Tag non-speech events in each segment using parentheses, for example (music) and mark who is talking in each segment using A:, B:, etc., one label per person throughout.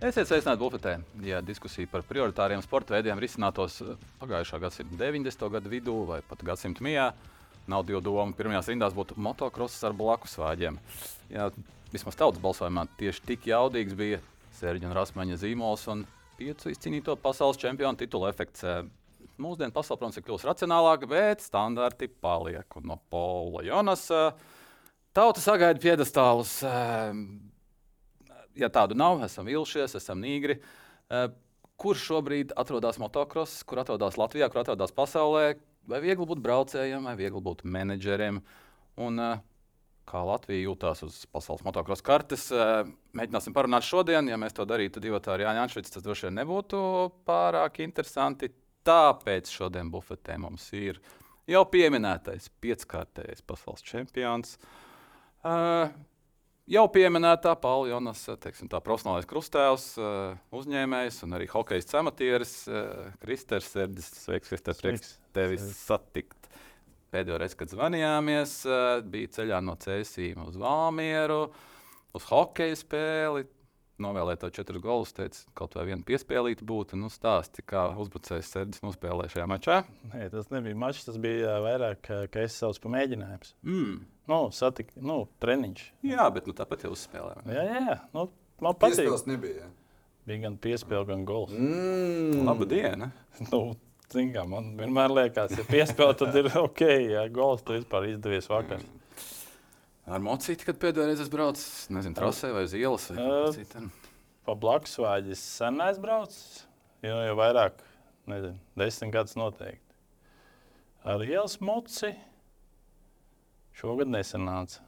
A: Esiet sveicināti bufetē. Ja diskusija par prioritāriem sporta veidiem risinātos eh, pagājušā gadsimta 90. gadu vidū vai pat gadsimta mijā, nav divu domu. Pirmajās rindās būtu motocross ar blakus vāģiem. Jā, vismaz tautas balsojumā tieši tik jaudīgs bija Sērģa un Rasmaņa zīmols un piecu izcīnīto pasaules čempionu titulu efekts. Eh, Mūsdienu pasaule, protams, ir kļuvusi racionālāka, bet standarti paliek. Un no Paula Jonasa tauta sagaida piedestālus ja tādu nav, esam vilšies, esam nīgri. Uh, kur šobrīd atrodas motocross, kur atrodas Latvijā, kur atrodas pasaulē? Vai viegli būt braucējiem, vai viegli būt menedžeriem? Un, uh, kā Latvija jūtas uz pasaules motocross kartes. Uh, mēģināsim parunāt šodien. Ja mēs to darītu divi ar Jāņa Anšvicu, tas droši vien nebūtu pārāk interesanti. Tāpēc šodien bufetē mums ir jau pieminētais pieckārtējais pasaules čempions. Uh, Jau pieminētā Paula Jonas, teiksim, tā profesionālais krustēvs, eh, uzņēmējs un arī hokeja cematieris eh, Kristers Sērdis. Sveiks, Kristers, prieks tevi satikt. Pēdējo reizi, kad zvanījāmies, eh, bija ceļā no Cēsīm uz Valmieru, uz hokeja spēli novēlēja to četrus golus, teica, kaut vai viena piespēlīta būtu. Nu, stāsti, kā uzbrucējs Sērdis nospēlēja šajā mačā.
B: Nē, tas nebija mačs, tas bija vairāk, ka es saucu par mēģinājumu.
A: Mm.
B: Nu, satik, nu, treniņš.
A: Jā, bet nu, tāpat jau uzspēlēja.
B: Jā, jā, jā. Nu, man patīk.
C: Tas nebija. Jā.
B: Bija gan piespēle, gan gols.
A: Mm. Labu dienu!
B: nu, Kā, man vienmēr liekas, ja piespēle, tad ir (laughs) ok, ja gols tu vispār izdevies vakar. Mm.
A: Ar mocīti, kad pēdējo reizi braucu, nezinu, trasē vai uz ielas. Vai uh,
B: pa blakus vāģis sen aizbraucis, jo jau vairāk, nezinu, desmit gadus noteikti. Ar ielas moci šogad nesanāca.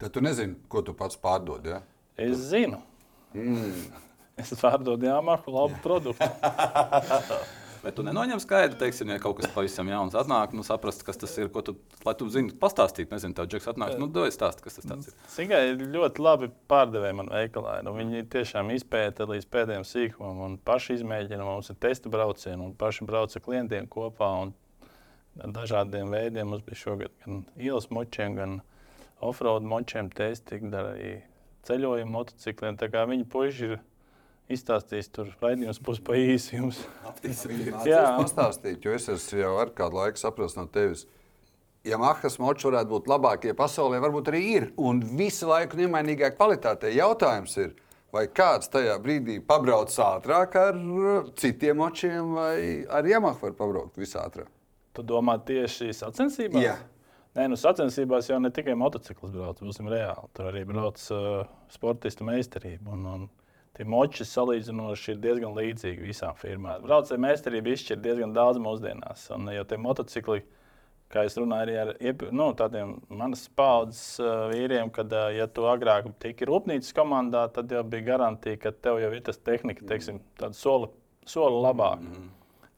C: Tad tu nezini, ko tu pats pārdod, ja?
B: Es zinu. Mm. (laughs) Es pārdodu jāmāku labu produktu. (laughs)
A: Bet tu nenoņem skaidru, teiksim, ja kaut kas pavisam jauns atnāk, nu, saprast, kas tas ir, ko tu, lai tu zini, pastāstīt, nezinu, tev džeks atnāk, nu, dod stāst, kas tas ir.
B: Sigai ir ļoti labi pārdevēji man veikalā, nu, viņi tiešām izpēta līdz pēdējiem sīkumam un paši izmēģina, mums ir testa braucieni un paši brauc ar klientiem kopā dažādiem veidiem. Mums bija šogad gan ielas močiem, gan offroad močiem testi, gan arī ceļojumu motocikliem, viņi puiši ir izstāstīs, tur raidījums būs pa īsi jums.
C: Jā, pastāstīt, jo es esmu jau ar kādu laiku sapratis no tevis. Ja Mahas moči varētu būt labākie pasaulē, varbūt arī ir. Un visu laiku nemainīgā kvalitātē jautājums ir, vai kāds tajā brīdī pabrauc ātrāk ar uh, citiem močiem, vai ar Yamaha var pabraukt visātrāk.
B: Tu domā tieši sacensībās?
C: Jā.
B: Nē, nu sacensībās jau ne tikai motociklis brauc, būsim reāli. Tur arī brauc uh, sportistu meistarība. Un, un tie moči salīdzinoši ir diezgan līdzīgi visām firmām. Braucēju meistarība izšķir diezgan daudz mūsdienās. Un, jo tie motocikli, kā es runāju arī ar nu, tādiem manas paudzes uh, vīriem, kad, uh, ja tu agrāk tiki rūpnīcas komandā, tad jau bija garantija, ka tev jau ir tas tehnika, teiksim, tāda soli, soli labāk. Mm -hmm.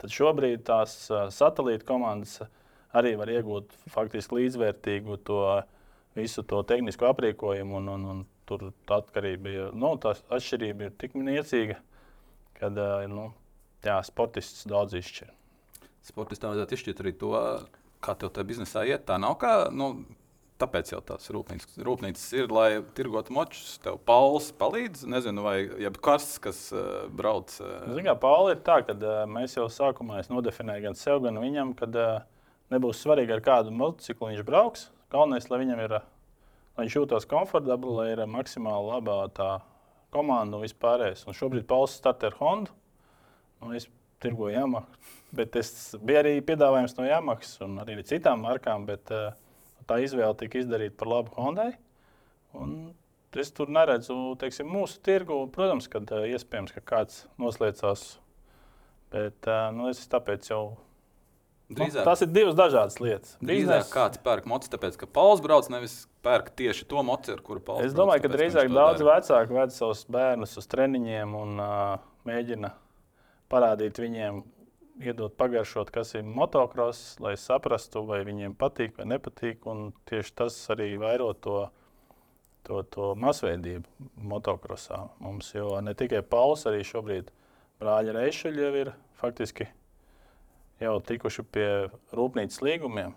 B: Tad šobrīd tās uh, satelīta komandas arī var iegūt faktiski līdzvērtīgu to visu to tehnisko aprīkojumu un, un, un tur tā atkarība ir, nu, tā atšķirība ir tik niecīga, ka nu, jā, sportists daudz izšķir.
A: Sportistam vajadzētu izšķirt arī to, kā tev tajā biznesā iet. Tā nav kā. Nu, Tāpēc jau tās rūpnīcas, rūpnīcas ir, lai tirgotu močus. Tev Pauls palīdz, nezinu, vai karsts, kas uh, brauc. Uh...
B: Ziniet, kā Pauli ir tā, ka uh, mēs jau sākumā nodefinējām gan sev, gan viņam, ka uh, nebūs svarīgi, ar kādu motociklu viņš brauks. Galvenais, lai viņam ir uh, lai viņš jūtas komfortabli, lai ir maksimāli labā tā komanda un vispārējais. Un šobrīd Pauls startē ar Hondu. Un es tirgoju Yamaha. (laughs) Bet es bija arī piedāvājums no Yamaha un arī citām markām, bet uh, tā izvēle tika izdarīta par labu Hondai. Un es tur neredzu teiksim, mūsu tirgu. Protams, ka uh, iespējams, ka kāds noslēdzās. Bet uh, nu, es tāpēc jau Drīzāk, nu, tas ir divas dažādas lietas.
A: Drīzāk Biznes... kāds pērk mocu, tāpēc ka Pauls brauc nevis pērk tieši to mocu, ar kuru Pauls.
B: Es domāju, brauc, ka drīzāk daudz vecāku ved savus bērnus uz treniņiem un uh, mēģina parādīt viņiem, iedot pagaršot, kas ir motocross, lai saprastu, vai viņiem patīk vai nepatīk. Tieši tas arī vairo to, to, to masveidību motocrossā mums. Jo ne tikai Pauls, arī šobrīd brāļa Reišeļa jau ir faktiski jau tikuši pie rūpnīcas līgumiem.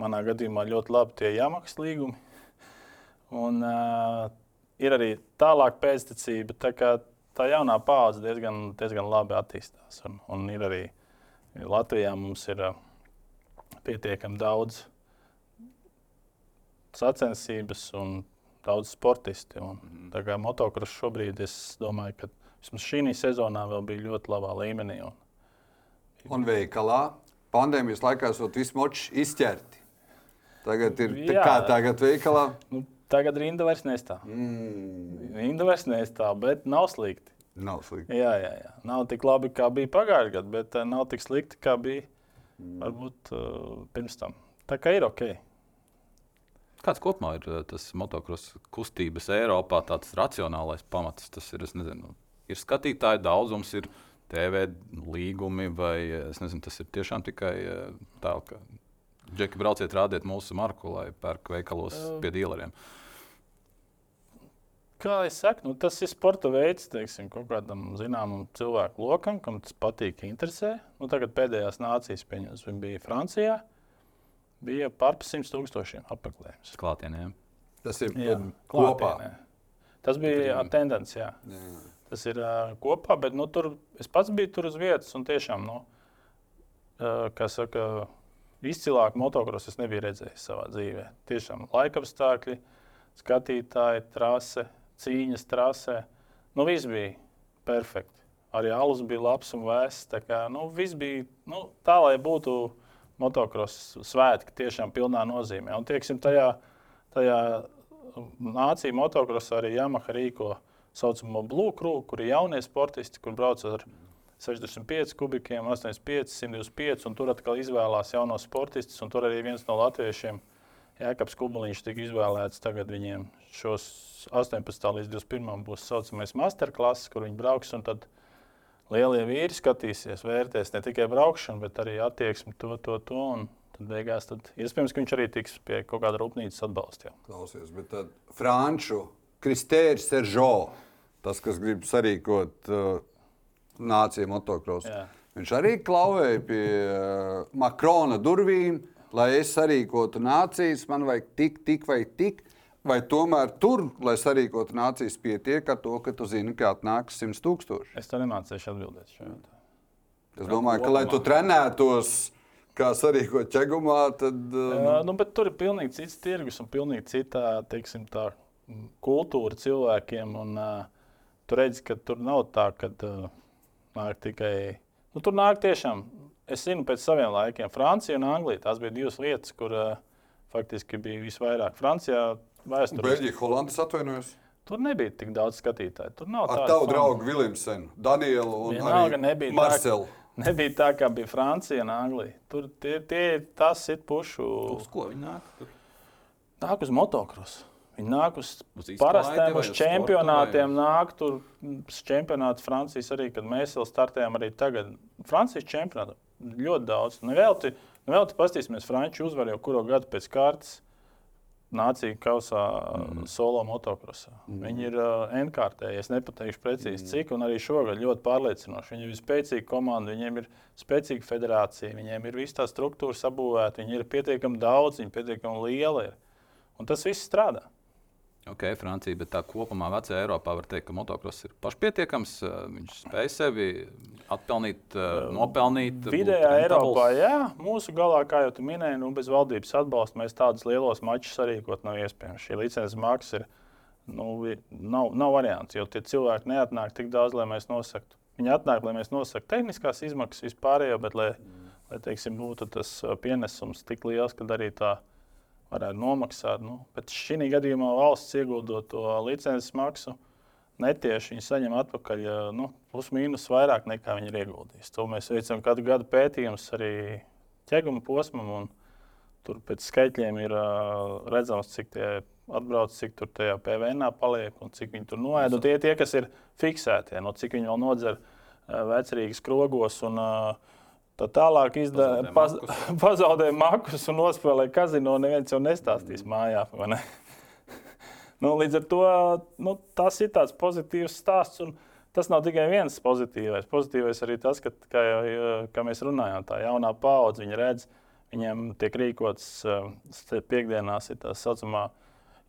B: Manā gadījumā ļoti labi tie jāmaksā līgumi. Un, uh, ir arī tālāk pēctecība. Tā, tā jaunā paudze diezgan, diezgan labi attīstās. Un, un ir arī Latvijā mums ir uh, pietiekami daudz sacensības un daudz sportisti. Un, mm. Tā kā motocross šobrīd, es domāju, ka vismaz šī sezonā vēl bija ļoti labā līmenī. Un,
C: un veikalā pandēmijas laikā esot visi moči izķerti. Tagad ir tā kā tagad veikalā.
B: Nu, tagad rinda vairs nestāv. Mm. Rinda vairs nestāv, bet nav slikti.
C: Nav slikti.
B: Jā, jā, jā. Nav tik labi, kā bija pagājušajā gadā, bet uh, nav tik slikti, kā bija mm. varbūt uh, pirms tam. Tā kā ir ok.
A: Kāds kopumā ir tas motocross kustības Eiropā, tāds racionālais pamats? Tas ir, nezinu, ir skatītāju daudzums, ir TV līgumi, vai nezinu, tas ir tiešām tikai tā, ka Džeki brauciet, rādiet mūsu marku, lai pērk veikalos pie dīleriem.
B: Kā jau teicu, nu, tas ir sporta veids, teiksim, kaut kādam zināmam cilvēku lokam, kam tas patīk, interesē. Nu, tagad pēdējās nācijas pieņems, viņa bija Francijā. Bija par 100 tūkstošiem apmeklējumu.
A: Klātienē.
C: Tas ir jā, kopā.
B: Tas bija tendence. Jā. Jā. Tas ir uh, kopā, bet nu, tur es pats biju tur uz vietas un tiešām, nu, uh, kā saka, izcilāku motocrossu es nebiju redzējis savā dzīvē. Tiešām laikapstākļi, skatītāji, trase, cīņas trasē. Nu, viss bija perfekti. Arī alus bija labs un vēss. Tā, kā, nu, bija, nu, tā lai būtu motocross svētki tiešām pilnā nozīmē. Un tieksim, tajā, tajā nācija motocrossā arī Yamaha rīko saucamo Crew, kur ir jaunie sportisti, kur brauc ar 65 kubikiem, 85, 125, un tur atkal izvēlās jaunos sportistus. Tur arī viens no latviešiem, Jēkabs Kubaliņš, tika izvēlēts. Tagad viņiem šos 18. līdz 21. būs saucamais masterclass, kur viņi brauks. Tad lielie vīri skatīsies, vērtēs ne tikai braukšanu, bet arī attieksmi to, to, to. Un tad beigās tad, iespējams, ka viņš arī tiks pie kaut kāda rūpnīcas atbalsta.
C: Klausies, bet tad Franču Kristērs Seržo, tas, kas grib sarīkot uh, nāciju motocrossu, viņš arī klauvēja pie uh, Makrona durvīm, lai es sarīkotu nācijas, man vajag tik, tik vai tik. Vai tomēr tur, lai sarīkotu nācijas, pietiek ar to, ka tu zini, ka atnāks 100 tūkstoši?
B: Es to nemācīšu atbildēt. Šo.
C: Es domāju, ka, lai tu trenētos, kā sarīkot ķegumā, tad.
B: Uh, Jā, nu, bet tur ir pilnīgi cits tirgus un pilnīgi cita teiksim, tā, kultūra cilvēkiem. Un, uh, tu redzi, ka tur nav tā, ka uh, nāk tikai. Nu, tur nāk tiešām, es zinu, pēc saviem laikiem, Francija un Anglija. Tās bija divas vietas, kur uh, faktiski bija visvairāk. Francijā
C: vēsturiski. Beļģija, Holandas atvainojos.
B: Tur nebija tik daudz skatītāju. Tur nav
C: tādu tavu draugu Viljamsenu, Danielu un Vienalga,
B: nebija Marcelu. Tā, nebija tā, kā bija Francija un Anglija. Tur tie, tie tas ir pušu.
A: Uz ko viņi nāk? Tur?
B: Nāk uz motocrossu. Viņi nāk uz, uz parastiem, uz čempionātiem. Vai... Nāk tur uz čempionātu Francijas arī, kad mēs vēl startējām arī tagad. Francijas čempionātā ļoti daudz. Nevelti, nevelti pastīsimies, Frančija uzvar jau kuro gadu pēc kārtas nācija kausā mm. solo motokrosā. Mm. Viņi ir uh, N-kārtēji. Es nepateikšu precīzi, mm. cik, un arī šogad ļoti pārliecinoši. Viņiem ir spēcīga komanda, viņiem ir spēcīga federācija, viņiem ir visa tā struktūra sabūvēta, viņi ir pietiekami daudz, viņi ir pietiekami lieli. Ir. Un tas viss strādā.
A: Ok, Francija, bet tā kopumā vecajā Eiropā var teikt, ka motocross ir pašpietiekams. Viņš spēj sevi atpelnīt, nopelnīt.
B: Vidējā Eiropā, jā, mūsu galā, kā jau tu minēji, nu, bez valdības atbalsta mēs tādus lielos mačus sarīkot nav iespējams. Šī licences maksa ir, nu, nav, nav variants, jo tie cilvēki neatnāk tik daudz, lai mēs nosaktu. Viņi atnāk, lai mēs nosaktu tehniskās izmaksas vispārējo, bet lai, lai teiksim, būtu tas pienesums tik liels, ka arī tā varētu nomaksāt. Nu, bet šī gadījumā valsts ieguldot to licences maksu, netieši viņi saņem atpakaļ nu, plus mīnus vairāk nekā viņi ir ieguldījuši. To mēs veicam katru gadu pētījumus arī ķeguma posmam. Tur pēc skaitļiem ir uh, redzams, cik tie atbrauc, cik tur tajā PVN paliek un cik viņi tur noēda. Tie, tie, kas ir fiksēti, no cik viņi vēl nodzer uh, vecrīgas krogos un uh, Tā tālāk izda, paz, (laughs) pazaudēja makus un nospēlēja kazino. Neviens jau nestāstīs mm. mājā. Ne? (laughs) nu, līdz ar to nu, tas ir tāds pozitīvs stāsts. Tas nav tikai viens pozitīvais. Pozitīvais arī tas, ka, kā, jau, kā mēs runājām, tā jaunā paudze redz, viņiem tiek rīkots piekdienās tā saucamā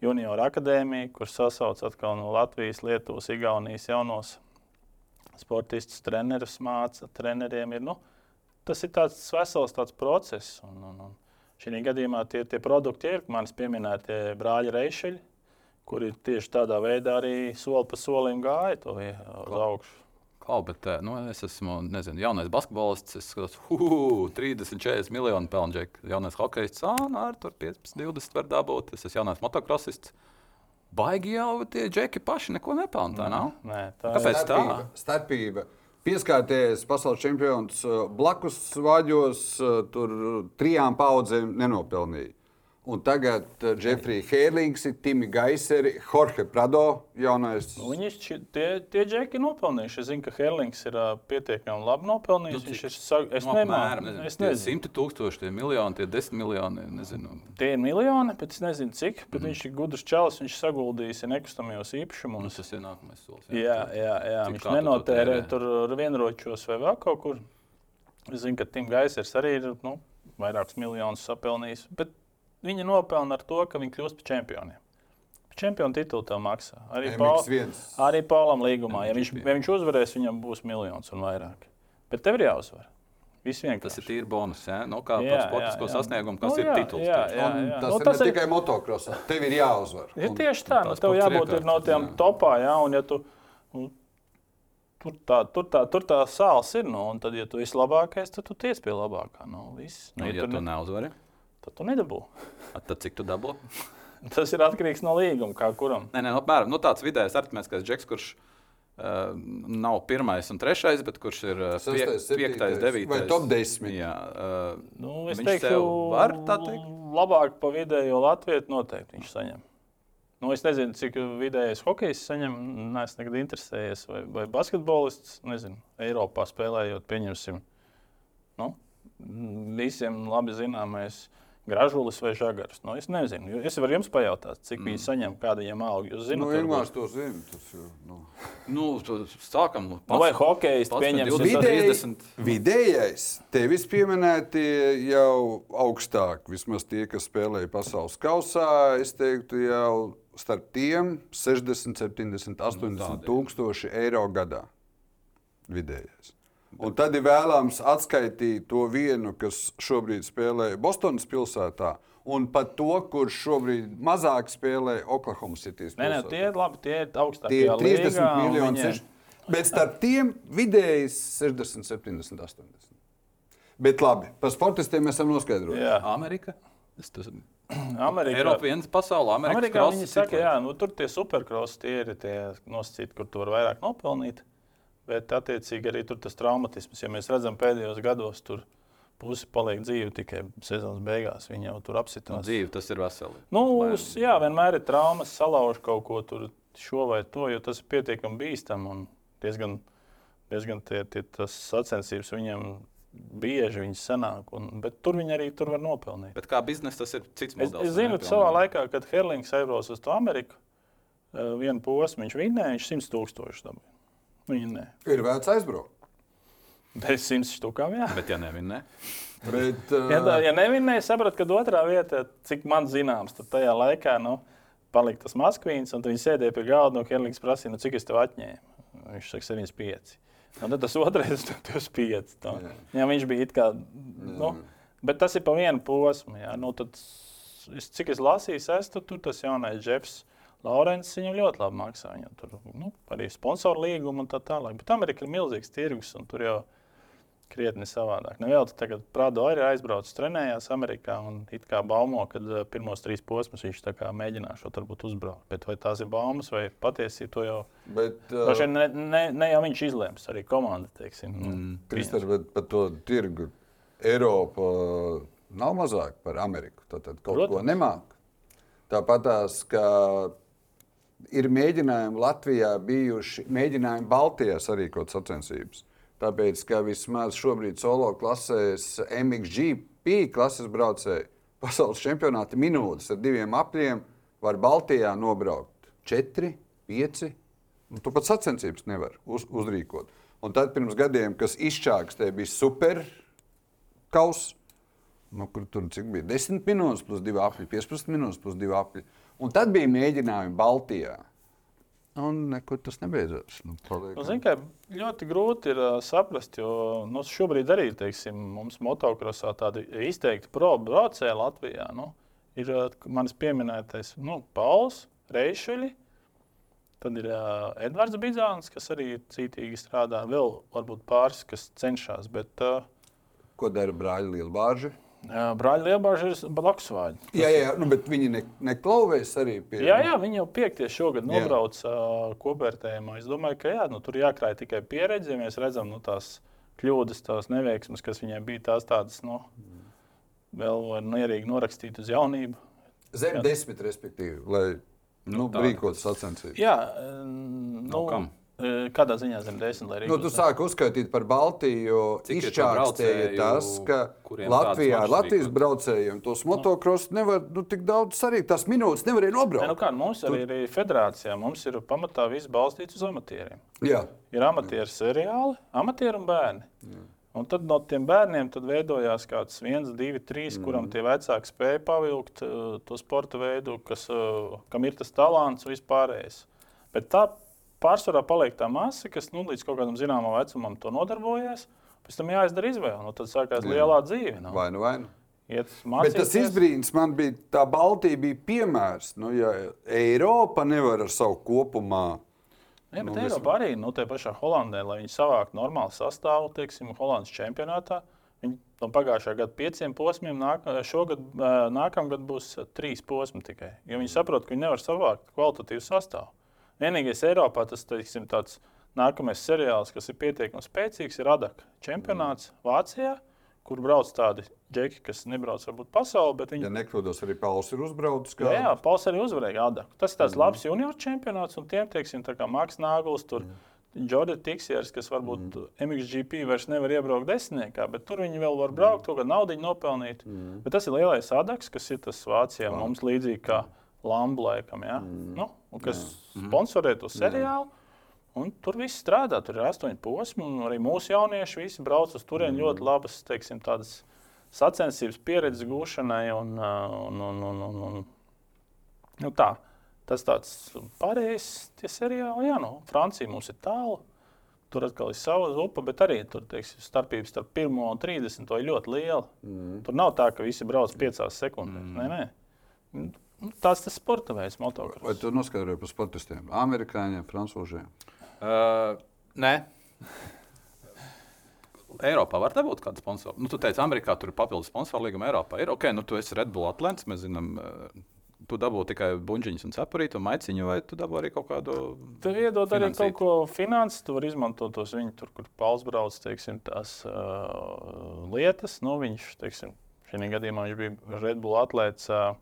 B: junioru akadēmiju, kur sasauc atkal no Latvijas, Lietuvas, Igaunijas jaunos sportistus, trenerus māca. Treneriem ir, nu, tas ir tāds vesels tāds process. Un, un, un šī gadījumā tie, tie produkti ir manis pieminētie brāļi Reišeļi, kuri tieši tādā veidā arī soli pa solim gāja to uz augšu.
A: Klau, bet, nu, es esmu nezinu, jaunais basketbolists. Es skatos, uh, 30, 40 miljonu pelnu. Jaunais hokejists, ah, nu, ar 15, 20 var dabūt. Es esmu jaunais motocrossists. Baigi jau tie džeki paši neko nav.
B: Nē, tā
A: Kāpēc
C: starpība,
A: tā?
C: Starpība. Pieskārties pasaules čempions blakus vāģos, tur trijām paudzēm nenopelnīja. Un tagad uh, Jeffrey Hērlings, Timi Gaiseri, Jorge Prado jaunais.
B: Nu, viņi tie, tie džeki nopelnījuši. Es zinu, ka Hērlings ir uh, pietiekami labi nopelnījis.
A: Nu,
B: viņš
A: cik?
B: ir sag... Es
A: Nu,
B: nemāku.
A: apmēram, nezinu,
B: Es
A: tie
B: nezinu.
A: Simti tūkstoši, tie miljoni, tie desmit miljoni. Nezinu.
B: Tie ir miljoni, bet es nezinu, cik. Bet mm. viņš ir gudrs čalis, viņš saguldījis nekustamajos
A: Nu,
B: īpašumos.
A: tas ir nākamais solis.
B: Jā, jā, jā.
A: Cik
B: viņš
A: to
B: nenotērē
A: tērē?
B: tur ar vienročos vai vēl kaut kur. Es zinu, ka Tim Gaisers arī ir nu, vairākus miljonus sapelnījis. Bet viņi nopelna ar to, ka viņi kļūst par čempioniem. Čempionu titulu tev maksā. Arī, Paul,
C: MX1.
B: arī Paulam līgumā. Ja viņš, ja viņš uzvarēs, viņam būs miljons un vairāk. Bet tev ir jāuzvar.
A: Tas ir tīri bonus. Ja? Nu, kā
B: Jā,
A: sportisko
B: jā, jā.
A: sasniegumu, kas
B: Nu,
A: ir
B: jā,
A: tituls.
B: jā, jā.
C: Un tas
B: Nu,
C: ir
B: tas
C: ne
B: ir-
C: tikai motokrosā. Tev ir jāuzvar.
B: Ir
C: Un
B: tieši tā,
A: un
B: nu, tev jābūt ir no
A: iekārtas,
B: tiem
A: jā.
B: topā, jā, un ja tu, nu, tur, tā, tur, tā, tur tā sāls ir, nu, un tad, ja tu esi labākais, tad tu tiec pie labākā. Nu, viss.
A: Nu,
B: Nu, ja
A: ja
B: tu
A: tu
B: ne,
A: neuzvari,
B: tad tu nedabū.
A: tad cik tu dabū? (laughs)
B: Tas ir atkarīgs no līguma, kā kuram.
A: Nē, nē, apmēram nu, tāds vidējais arhitmētiskais džeks, kurš uh, nav pirmais un trešais, bet kurš ir uh, pie, piektais, devītais.
C: vai top desmit.
A: Jā, uh,
B: Nu, es teiktu,
A: var tā teikt?
B: labāk pa vidējo Latviju noteikti viņš saņem. Nu, es nezinu, cik vidējais hokejs saņem. Nē, es nekad interesējies, vai, vai basketbolists. Nezinu, Eiropā spēlējot, pieņemsim. Nu, visiem labi zināmais gražulis vai žagars. Nu, es nezinu, es varu jums pajautāt, cik mm. viņi saņem, kāda viņiem alga. Jūs
C: Nu,
B: zināt, varbūt?
C: Ilmārs to zina. Tas, jau, nu.
A: nu, tu sākam.
B: nu, vai hokejs
A: pats
B: pieņemsim?
A: par 20.
C: Vidēji,
A: 30.
C: vidējais, tevis pieminēti jau augstāk. Vismaz tie, kas spēlēja pasaules kausā, es teiktu, jau starp tiem 60, 70, 80
A: tādi.
C: tūkstoši eiro gadā. Vidējais. Un tad ir vēlams atskaitīt to vienu, kas šobrīd spēlē Bostonas pilsētā, un pat to, kurš šobrīd mazāk spēlē Oklahoma City.
B: Nē, nē, tie ir labi, tie ir
C: Tie
B: augstākie.
C: ir 30 miljoni. Viņi... Bet starp tiem vidēji 60, 70, 80. Bet labi, par sportistiem mēs esam noskaidrojuši.
B: Jā,
A: Amerika. Es tas, (clears throat)
B: Amerikā.
A: Eiropa viens pasaulē,
B: Amerikā
A: cross
B: viņi saka, jā, nu, tur tie superkrosi tie ir tie nosacīti, kur tu vari vairāk nopelnīt. Bet, attiecīgi, arī tur tas traumatisms, ja mēs redzam pēdējos gados, tur pusi paliek dzīve tikai sezonas beigās. Viņi jau tur
A: Nu,
B: apsitās.
A: dzīve tas ir veseli.
B: Nu, uz, jā, vienmēr ir traumas, salauž kaut ko tur, šo vai to, jo tas ir pietiekami bīstami un diezgan, diezgan tie, tie, tas sacensības viņiem bieži viņas sanāk. Un, bet tur viņi arī tur var nopelnīt.
A: Bet kā biznesa tas ir cits
B: Es,
A: modelis.
B: es zinu,
A: ne?
B: ka savā laikā, kad Herlings aizbrauca uz Ameriku, eh, vienu posmu viņš vinnēja, viņš 100 tūkstošus dabūja. Viņa nē,
C: Ir vērts aizbraukt.
B: bez 100 štukām. Jā.
A: Bet, ja nevien, ne.
C: Bet, (laughs)
B: Ja, tā,
C: uh,
B: ja nevinnēja, sapratu, ka otrā vietā, cik man zināms, tad tajā laikā nu, palika tas Maskvīns, un tad viņi sēdēja pie galda, un Herlings prasīja, nu, cik es tev atņēmu. Viņš saka, 75. Un tad tas otrais (laughs) ir 25. Tā.
C: Jā.
B: Jā, viņš bija it kā. Nu, bet tas ir pa vienu posmu. Jā. Nu, tad, es, cik es lasīju, es tur, tur tas jaunais Jeffs. Laurents viņam ļoti labi maksā. Viņam tur nu, arī sponsoru līgumu un tā tālāk. Bet Amerika ir milzīgs tirgus un tur jau krietni savādāk. Nevēl tagad Prado arī aizbraucis, trenējās Amerikā un it kā baumo, ka pirmos trīs posmus viņš mēģinās varbūt uzbraukt. Bet vai tās ir baumas vai patiesība, to jau
C: bet, uh,
B: Droši vien ne, ne, ne jau viņš izlems, arī komanda. Teiksim, nu,
A: Mm.
C: Kristēns, bet par to tirgu Eiropa nav mazāk par Ameriku. Tad kaut Protams. ko nemāk. Tāpat tās, ka ir mēģinājumi Latvijā bijuši, mēģinājumi Baltijās arī kaut sacensības. Tāpēc, ka vismaz šobrīd solo klasēs MXGP klases braucēji pasaules čempionāta minūtes ar diviem apļiem var Baltijā nobraukt 4, 5. Un tu pat sacensības nevar uz, uzrīkot. Un tad pirms gadiem, kas izčākstē, bija super kausa. nu, kur tur bija 10 minūtes plus 2 apli, 15 minūtes plus 2 apli. Un tad bija mēģinājumi Baltijā. Un nekur tas nebeidzās. Nu,
B: Nu, zini, kā, ļoti grūti ir uh, saprast, jo nu, šobrīd arī teiksim, mums motokrosā tāda izteikti pro-braucēja Latvijā. Nu, ir uh, manis pieminētais nu, Pauls Reišuļs, tad ir uh, Edvards Bizāns, kas arī cītīgi strādā. Vēl varbūt pāris, kas cenšas. Bet uh,
C: Ko dara brāļi Lielbāži?
B: Brāļa Lielbāža ir blakus vārdi.
C: Jā, jā, jā nu, bet viņi ne, neklauvēs arī pie
B: Jā, jā, viņi jau piektie šogad
C: Jā.
B: nobrauca uh, kopvērtējumā. Es domāju, ka jā, nu, tur jākrāj tikai pieredze. Ja mēs redzam nu, tās kļūdas, tās neveiksmes, kas viņiem bija, tās tādas nu, vēl var mierīgi norakstīt uz jaunību.
C: Zem desmit, respektīvi, lai nu,
A: Nu,
C: rīkotu sacensības.
B: Jā, nu,
A: kam?
B: Eh, kādā ziņā zem desmit, lai
C: Nu, tu sāki uzskaitīt par Baltiju, izčākstēja tas, ka Latvijā,
A: tādas
C: Latvijas braucējiem tos motocross nevar nu, tik daudz sarīt. Tās minūtes nevarēja
B: Nē, nu
C: nobraukt.
B: kā, mums arī ir federācijā, mums ir pamatā viss balstīts uz amatieriem.
C: Jā,
B: Ir amatieru seriāli, amatieru un bērni. Un tad no tiem bērniem tad veidojās kāds viens, divi, trīs, mm. kuram tie vecāki spēja pavilkt uh, to sporta veidu, kas, uh, kam ir tas talants un vispārējais. Bet tā pārsvarā paliek tā masa, kas nu, līdz kaut kādam zināmam vecumam to nodarbojas. Pēc tam jāizdara izvēle. Nu, tad sākās
C: Jā.
B: lielā dzīve. Nu.
C: vai nu vai nu.
B: Iet
C: Bet tas izbrīns man bija, tā Baltija bija piemērs. Nu, ja Eiropa nevar ar savu kopumā.
B: Jā, bet
C: Nu,
B: Eiropā arī nu, tajā pašā Holandē, lai viņi savāktu normālu sastāvu, teiksim, Holandas čempionātā. Viņi no pagājušā gada pieciem posmiem, nāk, šogad, nākamgad būs trīs posmi tikai. Jo viņi saprot, ka viņi nevar savākt kvalitatīvu sastāvu. Vienīgais Eiropā tas teiksim, tāds nākamais seriāls, kas ir pietiekami spēcīgs, ir Adaka čempionāts Vācijā, kur brauc tādi džeki, kas nebrauc varbūt pasauli, bet viņi
C: Ja nekļūdos, arī Pauls ir uzbraucis.
B: Jā, jā Pauls arī uzvarēja Adaku. Tas ir tāds mm. labs junior čempionāts, un tiem, teiksim, tā kā Maks Nāgls, tur mm. Jordan Tiksers, kas varbūt mm. MXGP vairs nevar iebraukt desmitniekā, bet tur viņi vēl var braukt, to, ka naudu nopelnīt. Mm. Bet tas ir lielais Adaks, kas ir tas Vācijā
C: Klāt.
B: mums līdzīgi kā Lamblēkam, ja? mm. nu, kas sponsorē to seriālu. Un tur viss strādā, tur ir astoņi posmi, un arī mūsu jaunieši visi brauc uz turieni ļoti labas, teiksim, tādas sacensības pieredzes gūšanai. Un, uh, un, un, un, un, un, nu tā, tas tāds pārējais tie seriāli, jā, nu, Francija mums ir tālu. Tur atkal ir sava upe, bet arī tur teiksim, starpība starp 1 un 30 ir ļoti liela. Mm. Tur nav tā, ka visi brauc 5 sekundēs. Mm. Nē, nē. Nu, Tas tas sporta veids,
C: Vai
B: motocross.
C: tu noskaidroji par sportistiem? Amerikāņiem, francūžiem.
A: Uh, nē. Eiropā var būt kāda sponsora. Nu, tu teici, Amerikā tur ir papildus sponsora līguma. Eiropā ir ok, nu tu esi Red Bull atlants. Mēs zinām, uh, tu dabū tikai buļbuļsaktas un cepurītu un maiciņu, vai tu dabū arī kaut kādu.
B: Tev iedod arī
A: Finansīt.
B: kaut ko finanses, tu vari izmantot tos viņu tur, kur Pauls brauc, teiksim, tās uh, lietas. Nu, viņš, teiksim, šajā gadījumā viņš bija Red Bull atlēts. Uh, uh,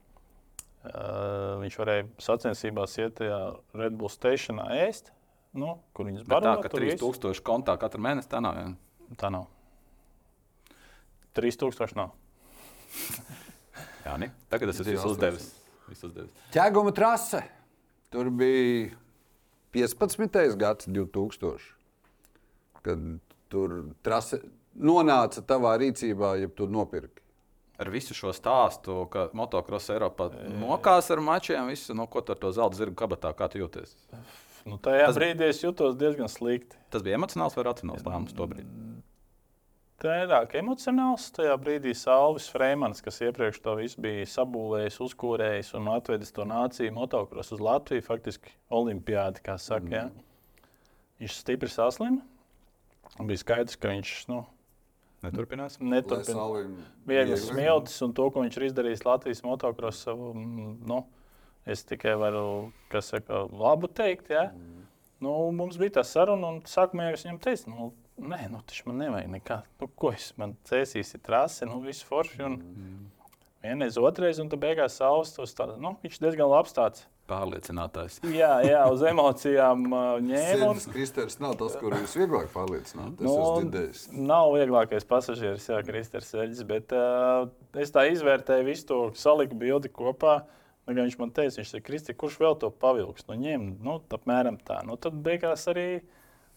B: viņš varēja sacensībās iet tajā Red Bull stationā ēst, nu, kur viņas
A: Bet tā,
B: visu.
A: 3000 kontā katru mēnesi tā nav. Ja?
B: Tā nav. 3000 nav. (laughs)
A: Jā, ne? Tagad es
C: Tas
A: visu uzdevis.
C: Ķēguma trase. Tur bija 15. gads, 2000. Kad tur trase nonāca tavā rīcībā, ja tu nopirki.
A: Ar visu šo stāstu, ka motocross Eiropā mokās ar mačiem, visu, no ko tu ar to zelta zirgu kabatā, kā tu jūties?
B: Nu, tajā
A: Tas-
B: brīdī es jutos diezgan slikti.
A: Tas bija emocionāls vai racionāls lēmums to brīdi?
B: Vairāk emocionāls tajā brīdī Salvis Freemans, kas iepriekš to visu bija sabūvējis, uzkūrējis un atvedis to nāciju motocross uz Latviju, faktiski olimpiādi, kā saka. Mm. Ja. Viņš stipri saslima. Bija skaidrs, ka viņš nu,
A: Neturpinās.
B: neturpina
C: Salvim
B: viegli
C: viegli.
B: smiltis un to, ko viņš ir izdarījis Latvijas motocross. Nu, es tikai varu kas saka, labu teikt. Ja? Mm. Nu, mums bija tā saruna, un sākumā jau es viņam teicu, nu, nē, nu, taču man nevajag nekā. Nu, ko es man cēsīšu, trasi, nu, viss forši. Un vienreiz, otrreiz, un tad beigās saules tos tā, nu, viņš diezgan labs tāds.
A: Pārliecinātājs.
B: Jā, jā, uz emocijām uh, ņēma. un-
C: Kristers nav tas, kur jūs vieglāk pārliecināt. Tas
B: Nu. Nav vieglākais pasažieris, Jā, Kristers Veļģis, bet uh, es tā izvērtēju visu to, saliku bildi kopā. Nu, gan viņš man teica, viņš teica, Kristi, kurš vēl to pavilks? Nu, ņem, nu, apmēram tā. Nu, tad beigās arī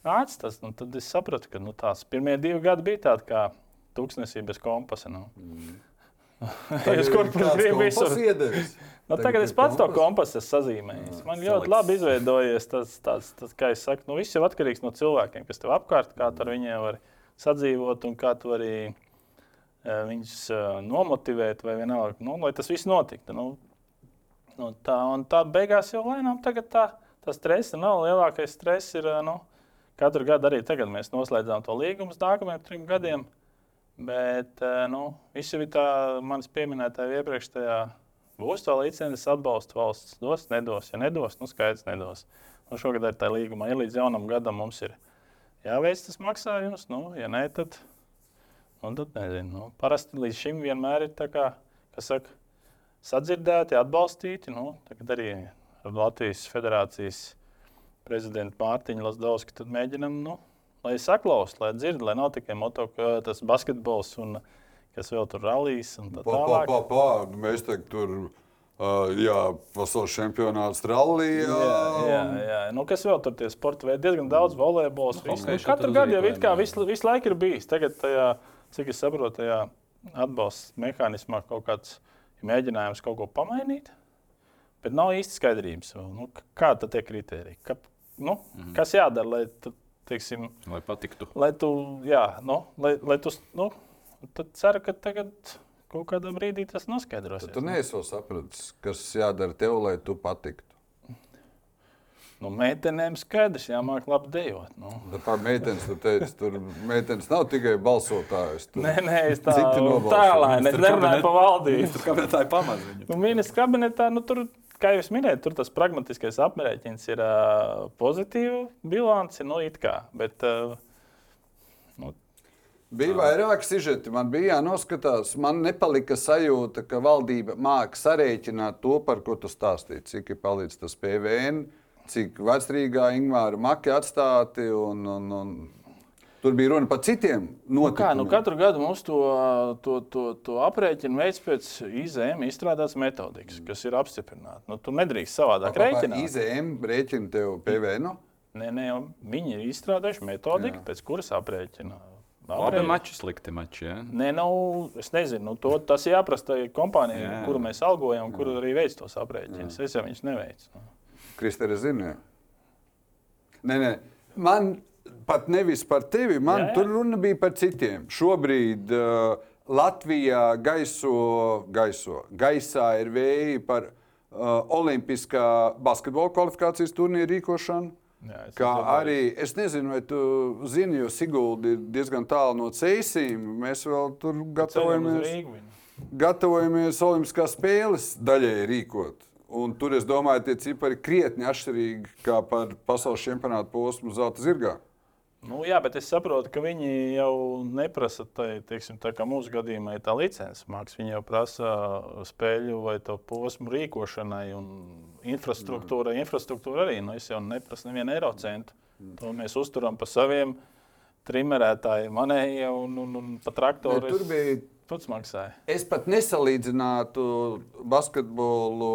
B: nāca tas. Nu, tad es sapratu, ka nu, tās pirmie divi gadi bija tādi kā tūkstnesī bez kompasa. Nu. Jūs kur gribat visur? Nu, tagad es pats to kompasu esmu sazīmējis. Man ļoti labi izveidojies tas, tas, tas kā es saku, nu, viss jau atkarīgs no cilvēkiem, kas tev apkārt, kā tu ar viņiem vari sadzīvot un kā tu vari uh, viņus uh, nomotivēt vai vienalga, nu, lai tas viss notiktu. Nu, nu, tā, un tā beigās jau lēnām tagad tā, tā stresa nav. Lielākais stress ir, uh, nu, katru gadu arī tagad mēs noslēdzām to līgumu nākamajiem trim gadiem. Bet, uh, nu, viss jau ir tā manis pieminētā iepriekšējā Būs tā licences atbalsta valsts, dos, nedos. Ja nedos, nu skaidrs, nedos. Nu, šogad ir tā līguma, ja līdz jaunam gadam mums ir jāveic tas maksājums, nu, ja nē, tad, nu, tad nezinu. Nu, parasti līdz šim vienmēr ir tā kā, kas saka, sadzirdēti, atbalstīti. Nu, tagad arī ar Latvijas federācijas prezidentu Mārtiņu Lasdovski mēģinam, nu, lai saklausītu, lai dzirdētu, lai nav tikai moto, tas basketbols un kas vēl tur rallijas un tā tālāk.
C: Pa, pa, pa, mēs tagad tur. Uh, jā, pasaules čempionāts rallija.
B: Jā, jā, jā. Nu, kas vēl tur tie sporta veidi? Diezgan daudz volejbols. Nu, nu, katru gadu jau it kā visu, visu laiku ir bijis. Tagad, tajā, cik es saprotu, tajā atbalsta mehānismā kaut kāds mēģinājums kaut ko pamainīt. Bet nav īsti skaidrības, nu, kāda ir tie kriteriji. Ka, nu, mm -hmm. Kas jādara, lai, teiksim,
A: lai patiktu?
B: Lai tu, jā, nu, lai, lai tu, nu, tad ceru, ka tagad kaut kādā brīdī tas noskaidrosies.
C: Tad tu neesi sapratis, kas jādara tev, lai tu patiktu.
B: Nu, meitenēm skaidrs, jāmāk labi dejot. Nu.
C: Bet tā meitenes, tu teici, tur meitenes nav tikai balsotājs.
B: Tur... Nē, nē, es tā tālāk nerunāju par valdību.
A: Tur kabinetā ir pamaziņa.
B: Nu, ministrs kabinetā, nu, tur, kā jūs minējat, tur tas pragmatiskais aprēķins ir uh, pozitīva bilance, nu, it kā. Bet, uh,
C: Bija vairāk sižeti, man bija jānoskatās. Man nepalika sajūta, ka valdība māca sarēķināt to, par ko tu stāstīji. Cik ir palicis tas PVN, cik vecrīgā Ingūna maki atstāti. Un, un, un tur bija runa par citiem notikumiem. Nu
B: kā, nu katru gadu mums to, to, to, to aprēķinu veids pēc IZM izstrādāts metodikas, kas ir apstiprināta. Nu, tu nedrīkst savādāk pa, rēķināt.
C: IZM rēķina tev PVN?
B: Nē, nē, viņi ir izstrādājuši metodiku, Jā. pēc kuras aprēķina
A: Labi, mači, slikti mači. Ja?
B: Nē, nav, es nezinu, nu, to, tas ir jāprasa kompānijai, jā. kuru mēs algojam, kuru arī veic tos aprēķinus. Es jau viņus neveicu.
C: Kristēna zina. Nē, nē, man pat nevis par tevi, man jā, jā. tur runa bija par citiem. Šobrīd uh, Latvijā gaiso, gaiso, gaisā ir vēji par uh, Olimpiskā basketbola kvalifikācijas turnīru rīkošanu. Jā, es kā arī, es nezinu, vai tu zini, jo Sigulda ir diezgan tālu no ceļiem. Mēs vēl tur gatavojamies. Gatavojamies Olimpiskās spēles daļai rīkot. Un tur es domāju, tie cipari krietni atšķirīgi kā par pasaules čempionāta posmu zelta zirgā.
B: Nu, jā, bet es saprotu, ka viņi jau neprasa, tai, teiksim, tā mūsu gadījumā tā licences māksla. Viņi jau prasa spēļu vai to posmu rīkošanai un infrastruktūrai. Infrastruktūra arī, nu, es jau neprasu nevienu eiro centu. To mēs uzturam pa saviem trimerētājiem, manējie un, un, un pa traktoriem.
C: Tur bija
B: pats maksāja.
C: Es pat nesalīdzinātu basketbolu,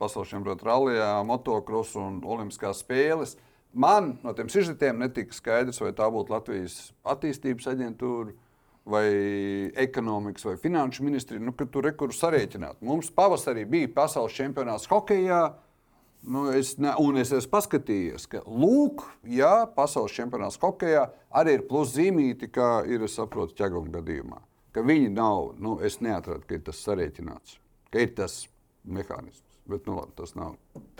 C: pasaules čempionāta rallijā, motocrossu un olimpiskās spēles. Man no tiem sižetiem netika skaidrs, vai tā būtu Latvijas attīstības aģentūra vai ekonomikas vai finanšu ministrija, nu, kad tur rekursu sarēķināt. Mums pavasarī bija pasaules čempionāts hokeja. Nu, es, ne, un es esmu paskatījies, ka, lūk, jā, pasaules čempionāts hokeja arī ir plus zīmīti, kā ir, es saprotu, ķeguma gadījumā. Ka viņi nav, nu, es neatradu, ka ir tas sarēķināts, ka ir tas mehānisms. Bet nu, labi, tas nav.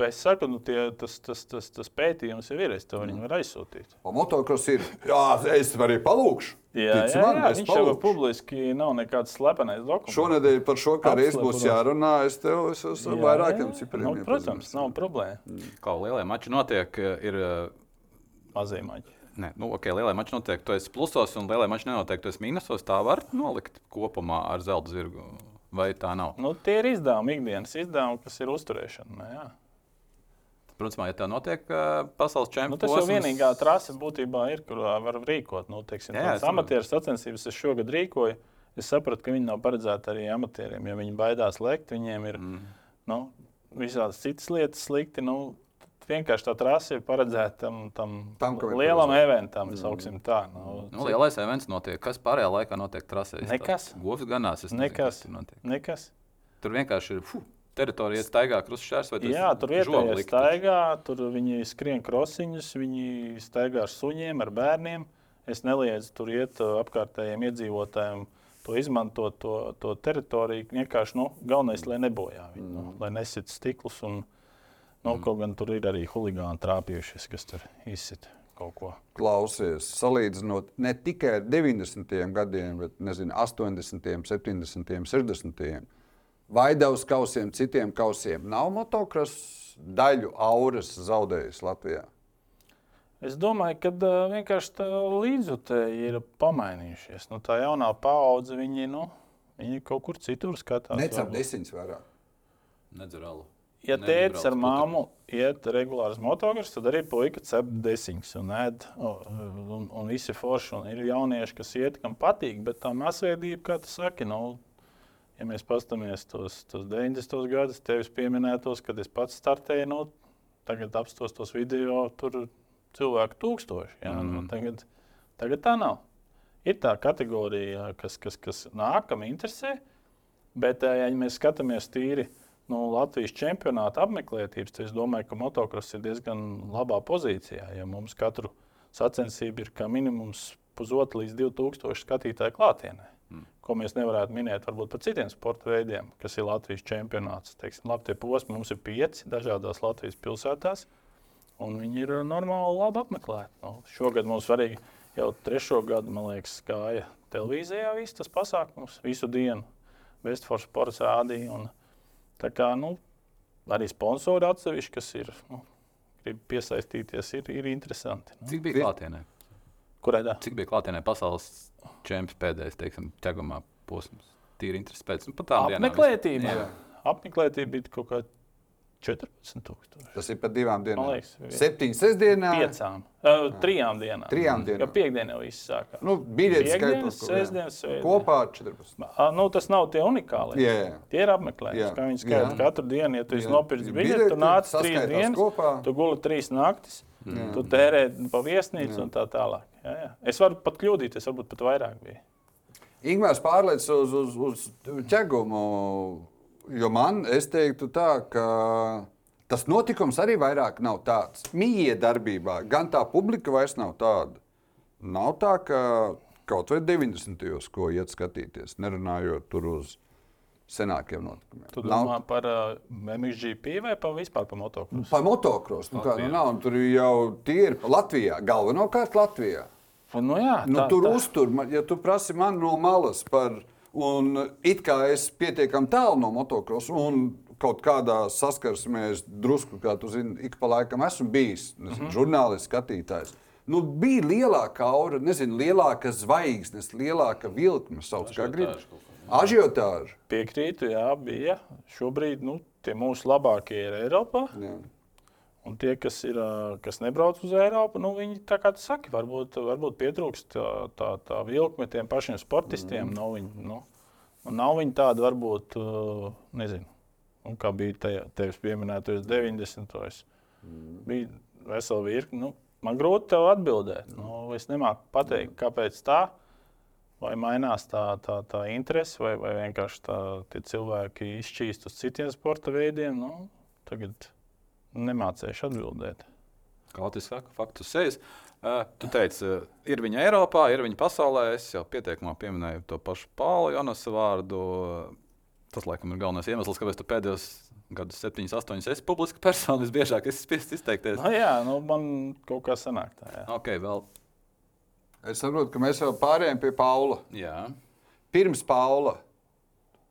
B: Es saku, nu, tie, tas, tas, tas, tas pētījums jau ir. Es to viņu varu aizsūtīt.
C: O motocross ir. Jā, es arī palūkšu.
B: Jā, Tic jā, man, jā viņš jau publiski nav nekāds slepenais dokuments.
C: Šonadēļ par šo kā reiz būs jārunā. Es tev es esmu vairākiem cipriem.
B: Nu, protams, nav problēma. Mm.
A: Kā lielie mači notiek, ir.
B: Mazie mači.
A: Nē, nu, ok, lielai mačai notiek, tu esi plusos, un lielai mačai nenotiek, tu esi mīnusos. Tā var nolikt kopumā ar zelta zirgu. Vai tā nav?
B: Nu, tie ir izdevumi, ikdienas izdevumi, kas ir uzturēšana. Nu, jā.
A: Protams, ja tā notiek pasaules čempionātā,
B: nu, tas jau vienīgā trase būtībā ir, kur var rīkot. Nu, teiksim, jā, amatieru sacensības es šogad rīkoju. Es sapratu, ka viņi nav paredzēti arī amatieriem. Ja viņi baidās lekt, viņiem ir mm. nu, visādas citas lietas slikti. Nu, vienkārši tā trase ir paredzēta tam, tam,
C: Tam,
B: lielam eventam, sauksim tā. Nu,
A: Nu, lielais events notiek. Kas pārējā laikā notiek trasē?
B: Nekas.
A: Govs ganās. es nezinu,
B: Nekas.
A: kas tur notiek.
B: Nekas.
A: Tur vienkārši ir fu, teritorija, staigā krustšķērs vai
B: Jā, tur vietējais staigā, tur viņi skrien krosiņus, viņi staigā ar suņiem, ar bērniem. Es neliedzu tur iet uh, apkārtējiem iedzīvotājiem. To izmantot, to, to teritoriju. Vienkārši nu, galvenais, lai nebojā viņu, nu, lai nesit stiklus. Un, nu, mm. Kaut gan tur ir arī huligāni trāpījušies, kas tur izsit kaut ko.
C: Klausies, salīdzinot ne tikai ar 90. gadiem, bet nezinu, 80., 70., 60. Vaidavas kausiem, citiem kausiem. Nav motocross daļu auras zaudējis Latvijā.
B: Es domāju, ka vienkārši tā līdzjutēji ir pamainījušies. Nu, tā jaunā paudze, viņi, nu, viņi kaut kur citur skatās.
C: Necap desmit vairāk.
A: Nedzeralu.
B: Ja tēvs ar māmu iet regulārs motocross, tad arī puika cep desiņas un ēd. Un, un visi forši. Un ir jaunieši, kas iet, kam patīk. Bet tā masveidība, kā tu saki, nu, ja mēs paskatāmies tos, tos 90. gadus, tevis pieminētos, kad es pats startēju, nu, tagad apstos tos video, tur cilvēku tūkstoši. Jā, mm. nu, tagad, tagad tā nav. Ir tā kategorija, kas, kas, kas nāk, kam interesē. Bet, ja mēs skatāmies tīri no Latvijas čempionāta apmeklētības, tad es domāju, ka motocross ir diezgan labā pozīcijā. Ja mums katru sacensību ir kā minimums pusotra līdz 2000 skatītāju klātienē. Mm. Ko mēs nevarētu minēt varbūt par citiem sporta veidiem, kas ir Latvijas čempionāts. Teiksim, labi, tie posmi mums ir pieci dažādās Latvijas pilsētās, un viņi ir normāli labi apmeklēti. Nu, šogad mums svarīgi jau trešo gadu, man liekas, gāja televīzijā viss tas pasākums, visu dienu. Westford Sports rādīja. Tā kā, nu, arī sponsori atsevišķi, kas ir, nu, grib piesaistīties, ir, ir interesanti. Nu.
A: Cik bija klātienē?
B: Kurai tā?
A: Cik bija klātienē pasaules čempions pēdējais, teiksim, ķegumā posms? Tīri interesi pēc. Nu, pat tām dienām
B: Apmeklētība.
A: Jā.
B: Apmeklētība bija kaut kāda 14,000.
C: Tas ir pat divām dienām.
B: Man liekas,
C: Septiņas sestdienās.
B: Piecām, uh, trijām dienām.
C: Trijām dienām.
B: Jau viss sākās.
C: Nu, biļetes jā.
B: sestdienas, svētdienas.
C: Kopā ar 14.
B: A, Nu, tas nav tie unikāli.
C: Jā, jā.
B: Tie ir apmeklējumi.
C: Jā.
B: Kā viņi skaita
C: Jā.
B: katru dienu, ja tu
C: Jā. Ir
B: biļeti, tu nāc trīs dienas,
C: kopā.
B: tu guli trīs naktis,
C: Jā.
B: tu tērē pa viesnīcu un tā tālāk. Jā, jā. Es varu pat kļūdīties, varbūt pat vairāk bija.
C: Ingūns pārlaicis uz, uz, uz ķegumu. Jo man, es teiktu, tā, ka tas notikums arī vairāk nav tāds. Mīja darbībā, gan tā publika vairs nav tāda. Nav tā, ka kaut vai 90. gados, ko iet skatīties, nerunājot tur uz senākiem notikumiem.
B: Tu
C: Nav
B: domā par uh, MXGP vai par vispār par motocrossu?
C: Par motocrossu. Nu, kā, nu, nav, tur jau tie ir Latvijā, galvenokārt Latvijā.
B: Nu, jā,
C: Nu,
B: tā,
C: tur
B: tā.
C: uztur, ja tu prasi man no malas par, un it kā es pietiekami tālu no motocrossu, un kaut kādā saskarsmē, es drusku, kā tu zini, ik pa laikam esmu bijis nezinu, mm -hmm. žurnālists, skatītājs. Nu, bija lielāka aura, nezinu, lielāka zvaigznes, lielāka vilkme, sauc kā gribi.
A: Ažiotāža.
B: Piekrītu, jā, bija. Šobrīd nu, tie mūsu labākie ir Eiropā.
C: Jā.
B: Un tie, kas, ir, kas nebrauc uz Eiropu, nu, viņi tā kā tu saki, varbūt, varbūt pietrūkst tā, tā, tā vilkme tiem pašiem sportistiem. Mm. Nav, viņi, nu, nu, nav viņi tādi, varbūt, nezinu, un kā bija te, tevis pieminētais 90. Mm. Bija vesela virkne. Nu, man grūti tev atbildēt. Nu, es nemāku pateikt, kāpēc tā. Vai mainās tā, tā, tā interese, vai, vai vienkārši tā, tie cilvēki izšķīst uz citiem sporta veidiem. Nu, tagad nemācīšu atbildēt.
A: Kā Latvijas saka, faktu sejas. Uh, tu teici, uh, ir viņa Eiropā, ir viņa pasaulē. Es jau pieteikumā pieminēju to pašu Pālu Jonasu vārdu. Tas, laikam, ir galvenais iemesls, kāpēc tu pēdējos gadus, septiņus, astoņus, esi publiska persona. Visbiežāk esi spiests izteikties.
B: Nu, jā, nu, man kaut kā sanāk tā. Jā.
A: Ok, vēl.
C: Es saprotu, ka mēs jau pārējām pie Paula.
A: Jā.
C: Pirms Paula,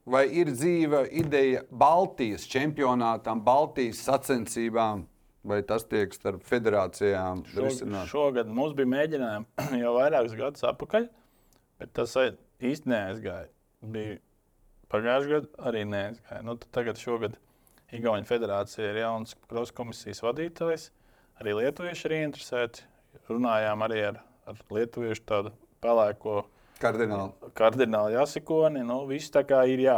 C: vai ir dzīva ideja Baltijas čempionātam, Baltijas sacensībām, vai tas tiek starp federācijām risināts?
B: šogad mums bija mēģinājumi (clears throat) jau vairākus gadus atpakaļ, bet tas īsti neaizgāja. Bija pagājušajā gadā arī neaizgāja. Nu, tagad šogad Igaunijas federācija ir jauns krosa komisijas vadītājs. Arī lietuvieši ir interesēti. Runājām arī ar, ar lietuviešu tādu pelēko
C: Kardināli.
B: kardināli jāsikoni. Nu, viss tā kā ir jā,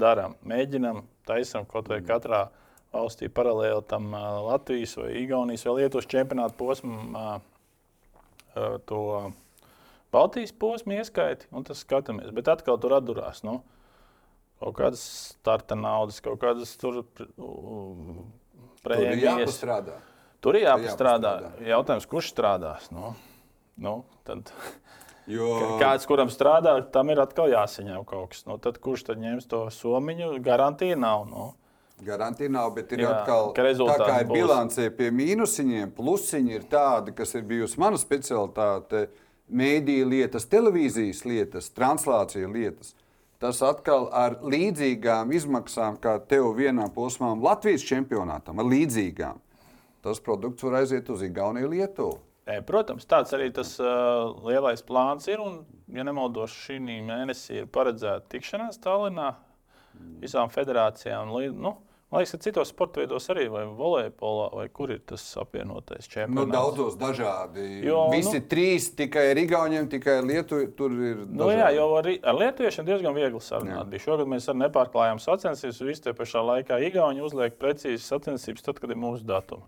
B: darām, mēģinām, taisam kaut vai katrā valstī paralēli tam uh, Latvijas, vai Igaunijas, vai Lietuvas čempionāta posmam, uh, uh, to Baltijas posmu ieskaiti, un tas skatāmies. Bet atkal tur atdurās. Nu, kaut kādas starta naudas, kaut kādas tur uh,
C: Tur ir
B: prēmijas.
C: jāpastrādā.
B: Tur ir jāpastrādā.
C: jāpastrādā.
B: Jautājums, kurš strādās? Nu, nu, tad,
C: Jo,
B: kāds, kuram strādā, tam ir atkal jāsaņem kaut kas. Nu, tad, kurš tad ņems to somiņu? Garantija nav. Nu.
C: Garantija nav, bet ir
B: Jā,
C: atkal
B: ka
C: tā, kā ir bilancē pie mīnusiņiem, plusiņi ir tādi, kas ir bijusi mana specialitāte, mēdīja lietas, televīzijas lietas, translācija lietas. Tas atkal ar līdzīgām izmaksām, kā tev vienā posmā Latvijas čempionātam, ar līdzīgām. Tas produkts var aiziet uz Igauniju, Lietuvu.
B: E, Protams, tāds arī tas uh, lielais plāns ir. Un, ja nemaldos, šī mēnesī ir paredzēta tikšanās Tallinā visām federācijām. Nu, man liekas, ka citos sporta veidos arī, vai volejbolā, vai kur ir tas apvienotais
C: Nu,
B: čempionāts.
C: daudzos dažādi.
B: Jo,
C: Visi
B: nu-
C: trīs tikai ar Igauniem, tikai ar Lietuvu. Tur ir.
B: Nu, jā,
C: dažādi.
B: jau arī ar lietuviešiem diezgan viegli sarunāt.
C: Jā.
B: Šogad mēs arī nepārklājām sacensības. Visi tie pašā laikā Igauni uzliek precīzi sacensības, tad, kad ir mūsu datumi.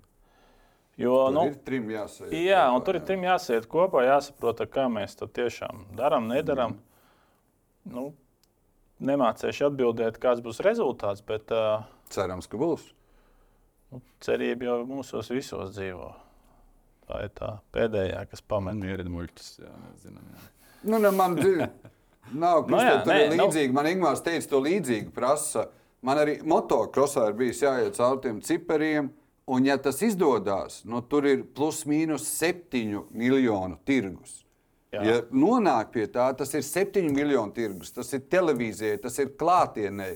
B: Jo,
C: Tur
B: nu,
C: ir trim jāsaka.
B: Jā, un tur ir trim jāsēž kopā, jāsaprot, kā mēs to tiešām darām, nedarām. Nu, nemācīšu atbildēt, kāds būs rezultāts, bet uh,
C: Cerams, ka būs.
B: nu, cerība jau mūsos visos dzīvo. Tā ir tā pēdējā, kas pamet.
A: Man ir muļķis, jā, mēs zinām. Jā.
C: Nu, ne, man. Nav (laughs)
B: Nu
C: kas
B: jā,
C: no,
B: nu-
C: līdzīgi. Man Ingūns teica, to līdzīgi prasa. Man arī motokrosā ir bijis jāiet cauri tiem cipariem. Un, ja tas izdodas, nu, tur ir plus mīnus 7 miljonu tirgus.
B: Jā.
C: Ja nonāk pie tā, tas ir 7 miljonu tirgus. Tas ir televīzijai, tas ir klātienē,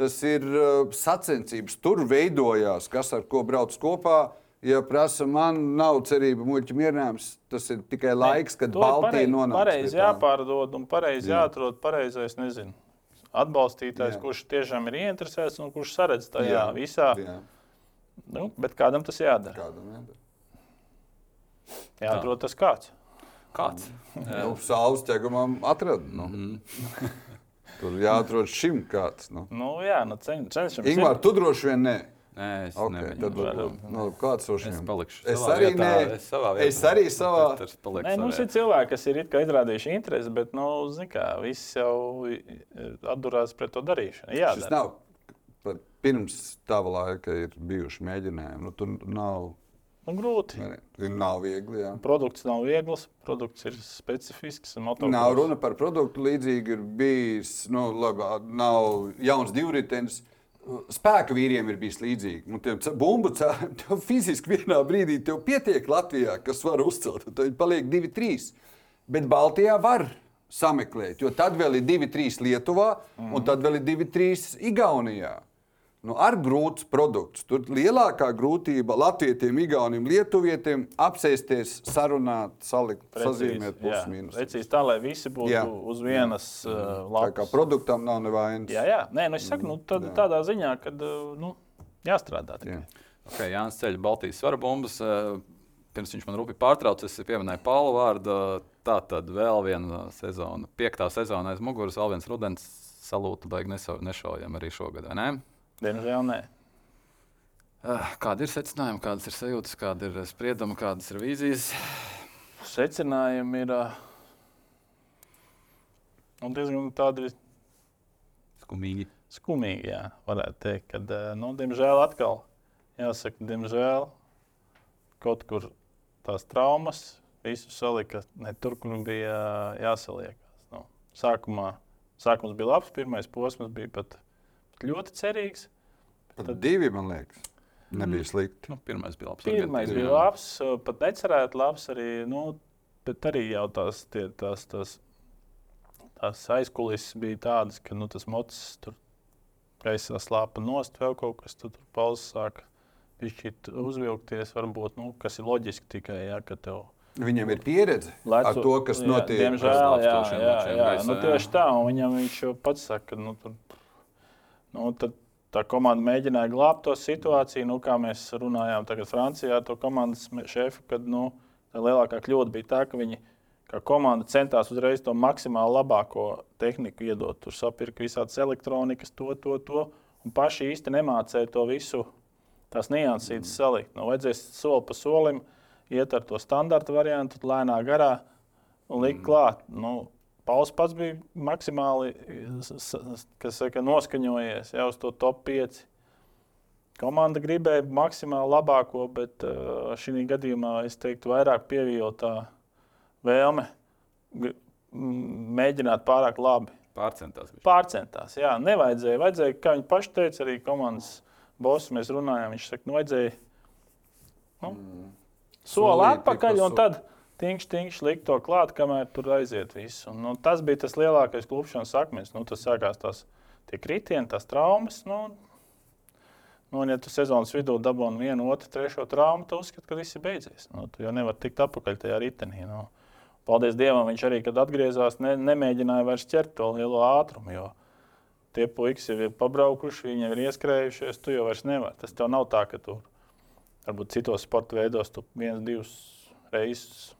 C: tas ir uh, sacensības. Tur veidojās, kas ar ko brauc kopā. Ja prasa, man nav cerība, muļķi mierinājums, tas ir tikai laiks, kad Baltija nonāks.
B: Pareizi jāpārdod un pareizi
C: Jā.
B: jāatrod pareizais, nezinu. Atbalstītājs,
C: Jā.
B: kurš tiešām ir ieinteresēts un kurš saredz tajā
C: Jā.
B: visā.
C: Jā,
B: Nu, bet kādam tas jādara.
C: kādam jādara.
B: Jāatrod tas kāds.
A: Kāds?
C: Nu, Saules ķegumam atrada. Nu.
B: Mhm. (laughs)
C: Tur jāatrod šim kāds. Nu.
B: Nu, jā, nu, cen, cenšamies.
C: Ingūna, tu droši vien nē.
A: Nē, es
C: Okay, tad varbūt, nu, kāds no
A: Es
C: šiem?
A: palikšu.
C: Es arī
A: vietā,
C: nē.
A: Es, savā
C: Es
A: vietā.
C: arī savā-
B: Nē, mums ir cilvēki, kas ir izrādījuši interesi, bet, nu, zini kā, viss jau atdurās pret to darīšanu. Jā,
C: Šis nav. Pirms tava laika ir bijuši mēģinājumi. Nu, tur nav,
B: nu, grūti.
C: ne, nav viegli. Jā.
B: Produkts nav viegls, produkts ir specifisks.
C: Nav runa par produktu. Līdzīgi ir bijis, nu, labi, nav jauns divritenis. Spēka vīriem ir bijis līdzīgi. Nu, tiem bumbu cēlājiem (laughs) tev fiziski vienā brīdī pietiek Latvijā, kas var uzcelt. Tad paliek divi, trīs. Bet Baltijā var sameklēt, jo tad vēl ir divi, trīs Lietuvā, un tad vēl ir divi, trīs Igaunijā. Nu, ar grūts produkts. Tur lielākā grūtība Latvijiem, Igauniem, Lietuvietiem apsēsties, sarunāt, salikt, sazīmēt
B: jā,
C: plus mīnus.
B: precīzi tā, lai visi būtu
C: Jā.
B: uz vienas uh,
C: Tā kā
B: lapas.
C: produktam nav nevainas.
B: Jā, jā, nē, nu, es saku, nu, tad,
C: Jā.
B: tādā ziņā, ka nu, jāstrādā. tikai.
C: Jā.
A: Okay, Jānis ceļ Baltijas svara bumbas. Pirms viņš man rūpīgi pārtrauca, es pieminēju Paulu vārdu. Tā tad vēl viena sezona, piektā sezona aiz muguras, vēl viens rudens salūta, baigi nešaujam arī šogad, vai ne?
B: Diemžēl nē.
A: Eh, Kādi ir secinājumi, kādas ir sajūtas, kāda ir sprieduma, kādas ir vīzijas?
B: Secinājumi ir uh, nu, diezgan tādi
A: Skumīgi.
B: skumīgi, jā, varētu teikt. Kad, eh, nu, diemžēl atkal, jāsaka, diemžēl kaut kur tās traumas visu salika ne tur, kur bija eh, jāsaliekās. Nu, sākumā, sākums bija labs, pirmais posms bija pat ļoti cerīgs.
C: Pat
B: Tad-
C: divi, man liekas, nebija slikti.
A: Nu, pirmais bija labs.
B: Pirmais bija
A: jā.
B: labs, pat necerēt labs arī, nu, bet arī jau tās, tie, tās, tās, tās aizkulisēs bija tādas, ka nu, tas mocis tur gaisā slāpa nost, vēl kaut kas tur, tur pauzes sāka pišķīt uzvilkties, varbūt, nu, kas ir loģiski tikai, jā, ka tev
C: Viņam ir pieredze
B: Lecu-
C: ar to, kas
B: jā,
C: notiek.
B: Diemžēl, jā, jā,
A: mačiem
B: jā,
A: gaisā,
B: nu,
A: jā.
B: tieši tā. Un viņam viņš jau pats saka, ka nu, tur, nu, tad, tā komanda mēģināja glābt to situāciju. Nu, kā mēs runājām tagad Francijā, ar to komandas šefu, kad nu, tā lielākā kļūda bija tā, ka viņi kā komanda centās uzreiz to maksimāli labāko tehniku iedot. Tur sapirka visādas elektronikas, to, to, to. Un paši īsti nemācīja to visu tās niansītas salikt. Nu, vajadzēs soli pa solim iet ar to standarta variantu, lēnā garā un likt mm. klāt. Nu, Pauls pats bija maksimāli saka, noskaņojies jau uz to top 5. Komanda gribēja maksimāli labāko, bet šī gadījumā es teiktu, vairāk pievijo tā vēlme mēģināt pārāk labi.
A: Pārcentās.
B: Viņš. Pārcentās, jā, nevajadzēja. Vajadzēja, kā viņi paši teica, arī komandas boss, mēs runājām, viņš saka, nu, vajadzēja nu, mm. soli atpakaļ un tad tīņš, tīņš likt to klāt, kamēr tur aiziet viss. Un, nu, tas bija tas lielākais klupšanas akmens. Nu, tas sākās tās kritieni, tās traumas. Nu, Nu, un, ja tu sezonas vidū dabūji vienu, otru, trešo traumu, tad uzskati, ka viss ir beidzies. Nu, tu jau nevari tikt atpakaļ tajā ritenī. Nu. Paldies Dievam, viņš arī, kad atgriezās, ne, nemēģināja vairs ķert to lielo ātrumu. Jo tie puikas jau ir pabraukuši, viņi ir ieskrējušies, tu jau vairs nevari. Tas tev nav tā, ka tu varbūt citos sporta veidos tu viens, divas reizes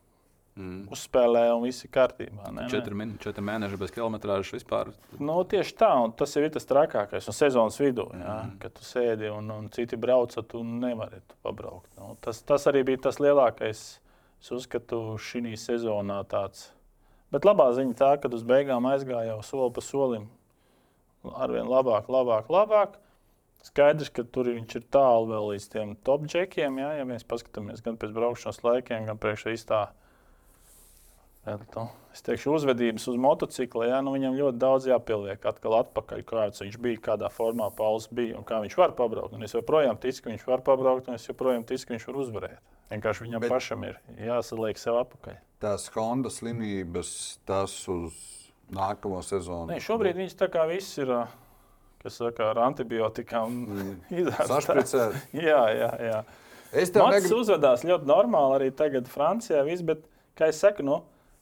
B: mm. uzspēlē un viss ir kārtībā.
A: Ne, četri, min, četri mēneši bez kilometrāžas vispār.
B: Nu, tieši tā, un tas ir tas trakākais. Un sezonas vidū, jā, mm. kad tu sēdi un, un citi brauc, tu nevari tu pabraukt. Nu, tas, tas arī bija tas lielākais Es uzskatu, šī sezonā tāds. Bet labā ziņa tā, ka uz beigām aizgāja jau soli pa solim. Arvien labāk, labāk, labāk. Skaidrs, ka tur viņš ir tālu vēl līdz tiem top džekiem. Ja, ja mēs paskatāmies gan pēc braukšanas laikiem, gan priekš īstā. Es teikšu, uzvedības uz motocikla. Ja, nu viņam ļoti daudz jāpieliek atkal atpakaļ, kāds viņš bija, kādā formā Pauls bija un kā viņš var pabraukt. Un es joprojām ticu, ka viņš var pabraukt, un es joprojām ticu, ka viņš var uzvarēt. Vienkārši viņam Bet pašam ir jāsaliek sev apakaļ.
C: Tās Honda slimības, tas uz nākamo sezonu.
B: Nē, šobrīd viņas tā kā viss ir. Kas saka, ar antibiotikām mm. (laughs)
C: izsmeļot. (laughs)
B: jā, jā, jā. Es tev negribu... uzvedās ļoti normāli arī tagad Francijā. Viss, bet, kā jau saku, nu,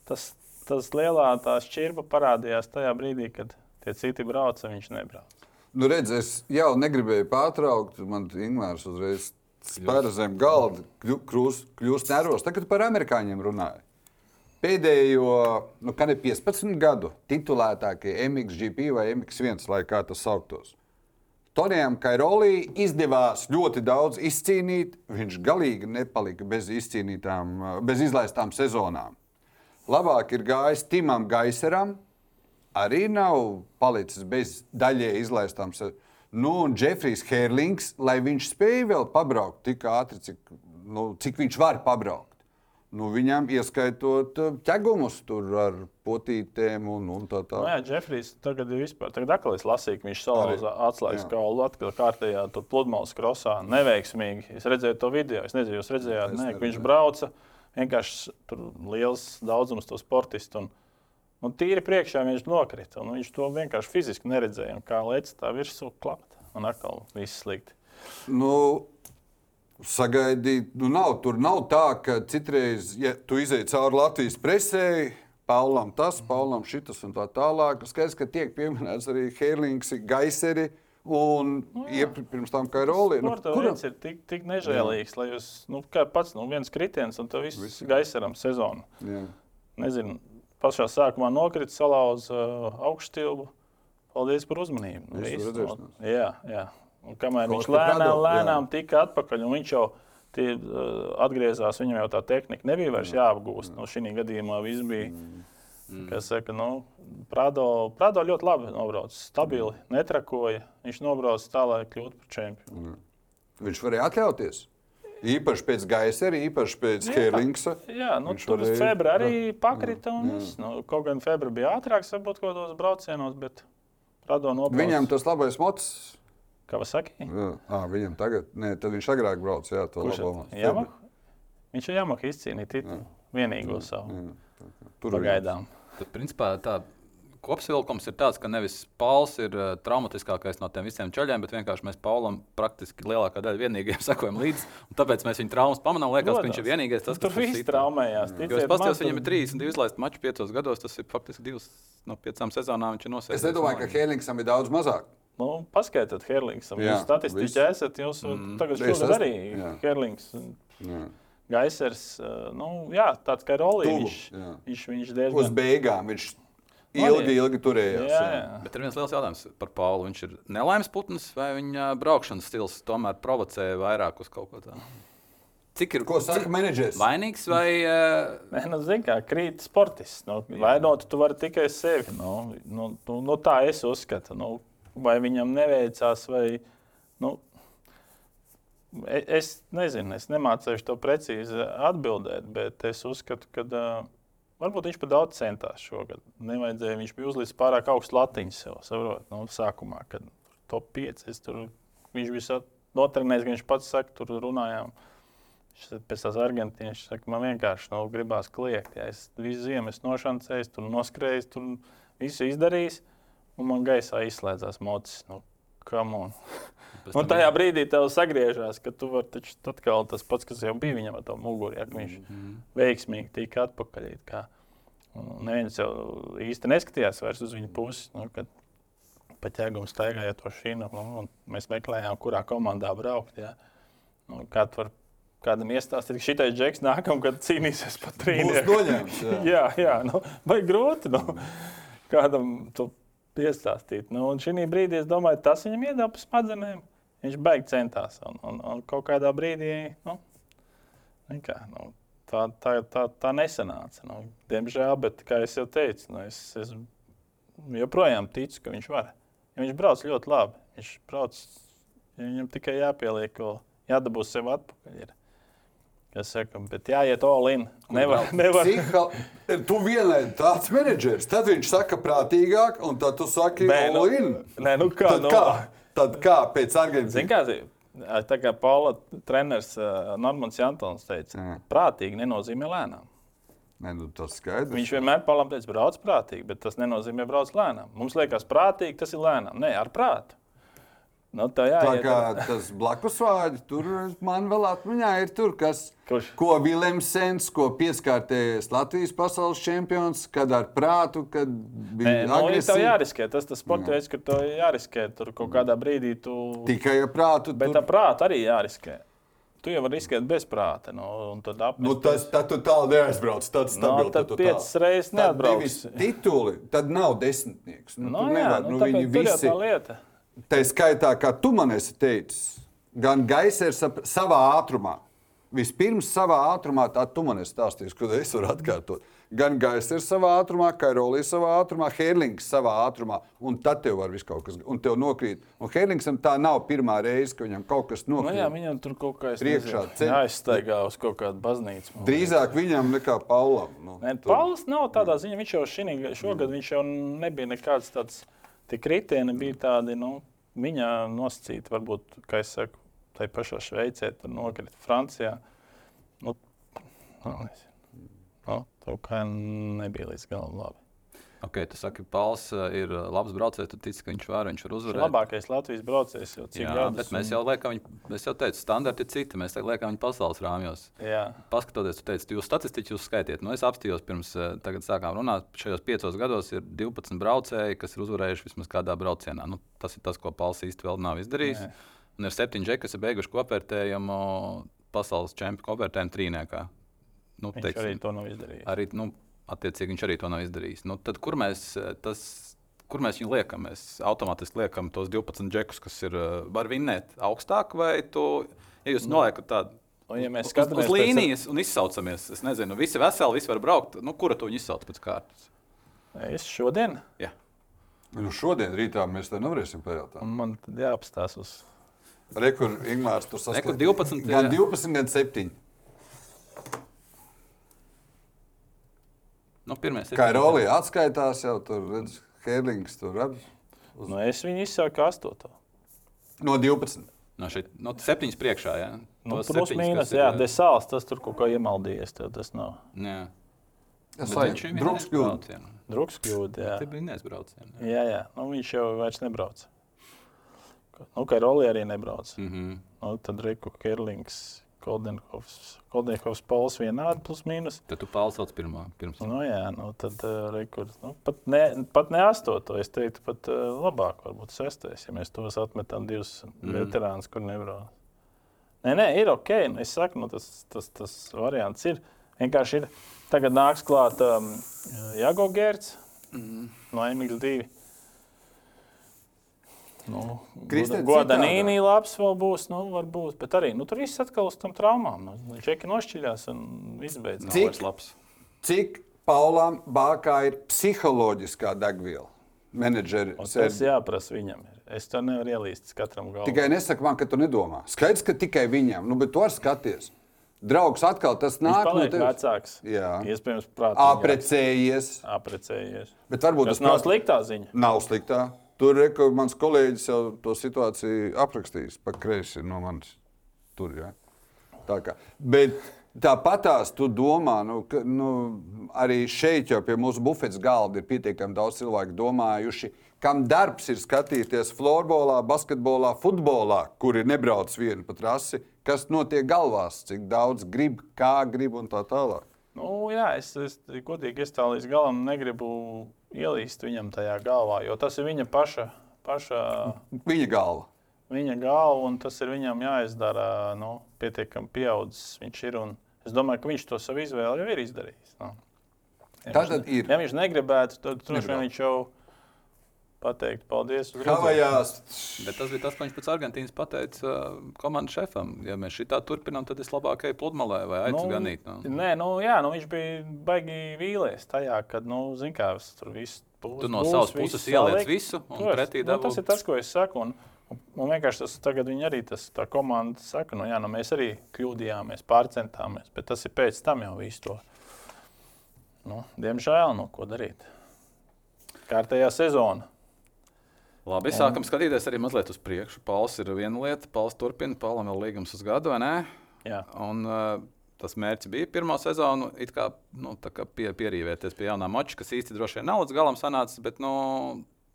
B: tas, tas lielā šķirpa parādījās tajā brīdī, kad tie citi brauca, viņš nebrauca.
C: Nu, redz, es jau negribēju pārtraukt. Man Ingūns uzreiz spēra zem galda, kļūst, kļūst nervos. Tagad par amerikāņiem runāju. Pēdējo, nu, kad ir 15 gadu titulētākie MXGP vai MX1, lai kā tas sauktos. Tonijam Kairolī izdevās ļoti daudz izcīnīt. Viņš galīgi nepalika bez izcīnītām, bez izlaistām sezonām. Labāk ir gājis Timam Gaiseram, arī nav palicis bez daļēji izlaistām sezonām. Nu, un Jeffrijs Herlings, lai viņš spēja vēl pabraukt tik ātri, cik, nu, cik viņš var pabraukt. Nu, viņam ieskaitot uh, ķegumus ar potītēm un, un tā tālāk.
B: Nu, jā, Jeffrijs tagad ir vispār. Tagad atkal es lasīju, ka viņš salauza atslēgas kaulu atkal kārtējā pludmales krosā. Neveiksmīgi. Es redzēju to video. Es nezinu, jūs redzējāt, ne, ka viņš brauca. Vienkārši tur liels daudzums to sportistu. Un, Un tīri priekšā viņš nokrita. Viņš to vienkārši fiziski neredzēja. Kā lēca tā virsū klāt. Un atkal viss slikti.
C: Nu, sagaidīt, nu nav, tur nav tā, ka citreiz, ja tu izēji cauri Latvijas presē, Paulam tas, Paulam šitas un tā tālāk. Skaidrs, ka tiek pieminēts arī Herlings, Gaiseri. Un nu, pirms tam, kā ir Olija,
B: nu, kuram ir tik, tik nežēlīgs, lai jūs, nu, pats, nu, viens kritiens un tas viss gaisaram sezonu. Jā. Nezinu, pašā sākumā nokrita, salauza uh, augšstilbu. Paldies par uzmanību. Nu, jā, jā. Un kamēr Kaut viņš lēnām, lēnām jā. tika atpakaļ, un viņš jau tie, uh, atgriezās, viņam jau tā tehnika nebija vairs jāapgūst. Nu, šī gadījumā viss bija. Mm. Mm. Kas saka, nu, Prado, Prado ļoti labi nobrauca, stabili, mm. netrakoja. Viņš nobrauca tā, lai kļūtu par čempionu.
C: Mm. Viņš varēja atļauties. Īpaši pēc gaisa, arī īpaši pēc Helingsa.
B: Jā, nu, tur varēja... februārī arī pakrita. Un, jā. nu, kaut gan februārī bija ātrāks, varbūt kaut kādos braucienos, bet Prado nobrauc.
C: Viņam tas labais mots.
B: Kawasaki?
C: Jā, à, viņam tagad, nē, tad viņš agrāk brauc, jā, to
B: Kurš. Yamaha? Viņš ir Yamaha izcīnīja titulu, vienīgo savu. Jā, tur pagaidām.
A: Tad, principā, tā kopsavilkums ir tāds, ka nevis Pauls ir uh, traumatiskākais no tiem visiem ceļiem, bet vienkārši mēs Paulam praktiski lielākā daļa vienīgajiem (laughs) sekojam līdzi. Tāpēc mēs viņa traumas pamanām. Liekas, Lodās. ka viņš ir vienīgais. Tas,
B: tur viss traumējās.
A: Jo es paskatījos, viņam ir 32 izlaists maču piecos gados. Tas ir faktiski divas no piecām sezonām. Viņš ir nosēdis.
C: Es nedomāju, ka Hēlingsam ir daudz mazāk.
B: Nu, paskaidrojiet, Herlings. Jūs statistiķi esat. Jūs mm, tagad šogad arī Herlings. Jā. Gaisers, nu, jā, tāds kā Rolīns. Viņš, viņš diezgan...
C: Uz beigām viņš ilgi, ilgi turējās.
B: Jā,
C: jā.
B: jā.
A: Bet ir viens liels jautājums par Paulu. Viņš ir nelaimes putns vai viņa braukšanas stils tomēr provocē vairāk uz kaut ko tādu? Cik ir
C: Ko saka menedžers?
A: vainīgs vai uh,
B: Nē, nu, zini, kā krīt sportists. Nu, vainot tu vari tikai sevi. Nu, nu, nu, nu, tā es uzskatu. Nu, vai viņam neveicās, vai. Nu, es nezinu, es nemācīšu to precīzi atbildēt, bet es uzskatu, ka uh, varbūt viņš par daudz centās šogad. Nevajadzēja, viņš bija uzlicis pārāk augstu latiņu sev. Saprot, nu, sākumā, kad top 5. Es tur, viņš bija notrenējis, ka viņš pats saka, tur runājām. Viņš Pēc tās Argentīnas saka, man vienkārši nu, gribās kliegt. Ja es visu ziemu esmu nošancējis, tur noskrējis, tur visu izdarījis, un man gaisā izslēdzās mocis. Nu, (laughs) Un tajā brīdī tev sagriežās, ka tu vari taču atkal tas pats, kas jau bija viņam ar to muguru, ja, viņš
A: Mhm.
B: veiksmīgi tika atpakaļ. it kā. Un Neviens jau īsti neskatījās vairs uz viņu pusi. Nu, kad pa ķēgumu staigāja to šīnu, nu, un mēs meklējām, kurā komandā braukt. Ja. Nu, kā tu vari kādam iestāstīt, ka šitais džeks nākamgad cīnīsies par
C: noņemts. Jā. (laughs)
B: jā, jā nu, vai grūti nu, kādam to piestāstīt. Nu, un šī brīdī es domāju, tas viņam iedeva pa smadzenēm. Viņš beig centās. Un, un, un kaut kādā brīdī nu, nekā, nu, tā, tā, tā, tā nesanāca. Nu, diemžēl, bet kā jau teicu, nu, es, es joprojām ticu, ka viņš var. Ja viņš brauc ļoti labi. Viņš brauc, ja viņam tikai jāpieliek, jādabū sev atpakaļ. Ir. Kas saka, bet jāiet all in. Nevar, nevar.
C: Psiha, tu vienlaid tāds menedžers, tad viņš saka prātīgāk, un tad tu saki,
B: Nē, nu,
C: all in.
B: nē, nu kā,
C: Tad
B: nu,
C: kā? Tad kā pēc Argentīnas?
B: kā zi- tā kā Paula treneris Normans Jantons teica,
C: Jā.
B: prātīgi nenozīmē lēnām.
C: Nē, nu, tas skaidrs.
B: Viņš vienmēr Paulam teica, brauc prātīgi, bet tas nenozīmē brauc lēnām. Mums liekas, prātīgi tas ir lēnām. Nē, ar prātu. Nu, tā jā,
C: Tā kā tas blakus vārds, tur man vēl atmiņā ir tur, kas,
B: Kurš?
C: ko Viljamsens, ko pieskārtējis Latvijas pasaules čempions, kad ar prātu, kad bija
B: nu, ir tev jāriskē. Tas tas sports veids, ka tev jāriskē. Tur kaut kādā brīdī tu.
C: Tikai ar prātu.
B: Bet
C: tur-
B: ar prātu arī jāriskē. Tu jau vari riskēt bez prāta. Nu, un tad apmest.
C: Nu, tas tad tu tālu neaizbrauc. Tad,
B: Nu,
C: stabilu,
B: tad
C: tu
B: piecas reizes
C: Tad
B: neatbrauks.
C: nevis Tituli, tad nav desmitnieks. Nu,
B: Nu,
C: tur
B: jā,
C: nevar,
B: nu,
C: nu, viņi visi.
B: tā lieta.
C: Tā skaitā, kā tu man esi teicis, gan gaisa ir savā ātrumā. Vispirms savā ātrumā, tā tu man esi stāstījis, ko es varu atkārtot. Gan gaisa ir savā ātrumā, kā Rolija savā ātrumā, Herlings savā ātrumā, un tad tev var viss kaut kas, un tev nokrīt. Un Herlingsam tā nav pirmā reize, ka viņam kaut kas
B: Nu,
C: nokrīt.
B: jā, viņam tur kaut kā
C: Priekšā ceļ-
B: jāizstaigā uz kaut kādu baznīcu.
C: Drīzāk viņam nekā Paulam. Nu,
B: Nē, Pauls nav tādā ziņā. Viņš jau šinī, šogad viņš jau nebija nekāds tāds. Tie kritieni bija tādi, nu, viņa nosacīti, varbūt, kā es saku, tai pašā Šveicē, tur nokrita Francijā. Nu, nu, nu, kaut kā nebija līdz galam labi.
A: Okay, tu saki, Pauls uh, ir uh, labs braucējs, tu tici, ka viņš var, viņš var
B: Viņš ir
A: uzvarēt.
B: labākais Latvijas braucējs jau cik
A: Jā,
B: gadus.
A: bet mēs
B: un-
A: jau liekam, viņu, es jau teicu, standarti ir citi. Mēs liekam viņu pasaules rāmjos.
B: Jā,
A: Paskatoties, tu teici, jūs statistiski jūs skaitiet. Nu, es apstājos pirms eh, tagad sākām runāt. Šajos piecos gados ir 12 braucēji, kas ir uzvarējuši vismaz kādā braucienā. Nu, tas ir tas, ko Pauls īsti vēl nav izdarījis.
B: Nē.
A: Un ir septiņi džeki, kas ir beiguši kopvērtējumu pasaules čempionu kopvērtējumu trīniekā. Nu,
B: viņš
A: teiksim,
B: arī to nav izdarījis.
A: arī, nu, attiecīgi viņš arī to nav izdarījis. Nu, tad, kur, mēs, eh, tas, kur mēs viņu liekam? Mēs automātiski liekam tos 12 džekus, kas ir eh, var vinnēt augstāk, vai tu, ja jūs noliekat tādu
B: Un, ja mēs
A: uz, uz
B: skatāmies pēc-
A: līnijas un izsaucamies, es nezinu, visi veseli, visi var braukt. Nu, kura to viņi izsauc pēc kārtas?
B: Es šodien,
A: Jā.
C: Nu, šodien rītā mēs te nevarēsim pajautāt.
B: un man jāapstāsta uz.
C: Rekur, Ingūns tur sasniedz
A: 12,
C: Gan
A: jā.
C: 12, gan 7.
A: Nu, pirmie
C: Kā. Rolija atskaitās, jau tur redz, Herlings tur ar
B: Nu, es viņu izsaucu astoto.
C: no 12.
A: No šeit, no septiņas priekšā. Jā.
B: Nu,
A: Tos
B: plus
A: septiņus,
B: mīnus,
A: kas ir,
B: jā,
A: eh,
B: desāls, tas tur kaut kā iemaldījies. tad Tas nav
A: jā. Viņš ir
C: druks kļūda.
B: druks kļūda. Jā,
A: Tie bija nesbraucieni.
B: jā, jā. Nu, viņš jau vairs nebrauc. Nu, kā Rolī arī nebrauc.
A: Mm -hmm.
B: Nu, tad Riku Kerlings, Koldenhovs, Koldenhovs Pols vienādi plus mīnus.
A: Tad tu pārsauc pirmā. Pirms.
B: Nu, jā, nu, tad uh, Riku, nu, pat, ne, pat ne astoto, es teiktu, pat uh, labāk, varbūt sestais, ja mēs tos atmetam divus mm. veterānus, kur nebrauc. Nē, nē, ir ok. Nu, es saku, nu, tas, tas, tas variants ir. Vienkārši ir. Tagad nāks klāt um, Jago Gērts.
A: Mm.
B: no Emīļa divi. Nu,
C: Kristēns
B: Goda
C: citādā.
B: Nīnī labs vēl būs, nu, varbūt, bet arī, nu, tur viss atkal uz tam traumām. Nu, Čeki nošķiļās un izbeidz.
A: Nav
C: Cik?
A: labs.
C: Cik Paulam Bākā ir psiholoģiskā degviela? Menedžeri
B: Un Tas jāprasa viņam. Ir. Es to nevaru ielīst katram galvā.
C: Tikai nesaki man, ka tu nedomā. Skaidrs, ka tikai viņam, nu, bet tu vari skaties. Draugs atkal tas nāk no tevis.
B: vecāks.
C: Jā.
B: Iespējams, prātīgāks.
C: Aprecējies.
B: Aprecējies.
C: Bet varbūt
B: Tas
C: tas
B: nav
C: prāt-
B: sliktā ziņa.
C: Nav sliktā. Tur reko, mans kolēģis jau to situāciju aprakstījis. Pa kreisi no manis. Tur, ja. Tā kā. Bet tāpatās tu domā, nu, ka, nu, arī šeit jau pie mūsu bufetes galda ir pietiekami daudz cilvēku domājuši, kam darbs ir skatīties florbolā, basketbolā, futbolā, kur ir nebrauc viena pa trasi, kas notiek galvās, cik daudz grib, kā grib un tā tālāk.
B: Nu, jā, es, es godīgi es tā līdz galam negribu ielīst viņam tajā galvā, jo tas ir viņa paša, paša
C: Viņa galva.
B: viņa galva, un tas ir viņam jāizdara. Nu, pietiekami pieaudzis viņš ir. un Es domāju, ka viņš to savu izvēli jau ir izdarījis. Nu. Ja
C: Tātad
B: viņš,
C: ir.
B: Ja viņš negribētu, tad droši vien viņš jau pateiktu paldies.
C: Havajās.
A: Bet tas bija tas, ko viņš pēc Argentīnas pateica uh, komandas šefam. Ja mēs šitā turpinām, tad es labāk eju pludmalē vai aicu ganīt. Nu.
B: Nē, nu, jā, nu, viņš bija baigi vīlies tajā, kad, nu, zin kā, es tur viss būs.
A: Tu no
B: būs,
A: savas puses ieliec visu, un
B: Protams,
A: pretī
B: nu,
A: dabū.
B: tas ir tas, ko es saku. Un, un, un vienkārši tas tagad arī tas, tā komanda saka, nu, jā, nu, mēs arī kļūdījāmies, pārcentāmies, bet tas ir pēc tam jau visu to. Nu, diemžēl, nu, ko darīt? Kārtējā sezona.
A: Labi, sākam skatīties arī mazliet uz priekšu. Pauls ir viena lieta, Pauls turpina, Paulam vēl līgums uz gadu, vai ne?
B: Jā.
A: Un, uh, tas mērķis bija pirmā sezona, kā, nu, kā pie, pierīvēties pie jaunā mača, kas īsti droši vien nav līdz galam sanācis, bet nu,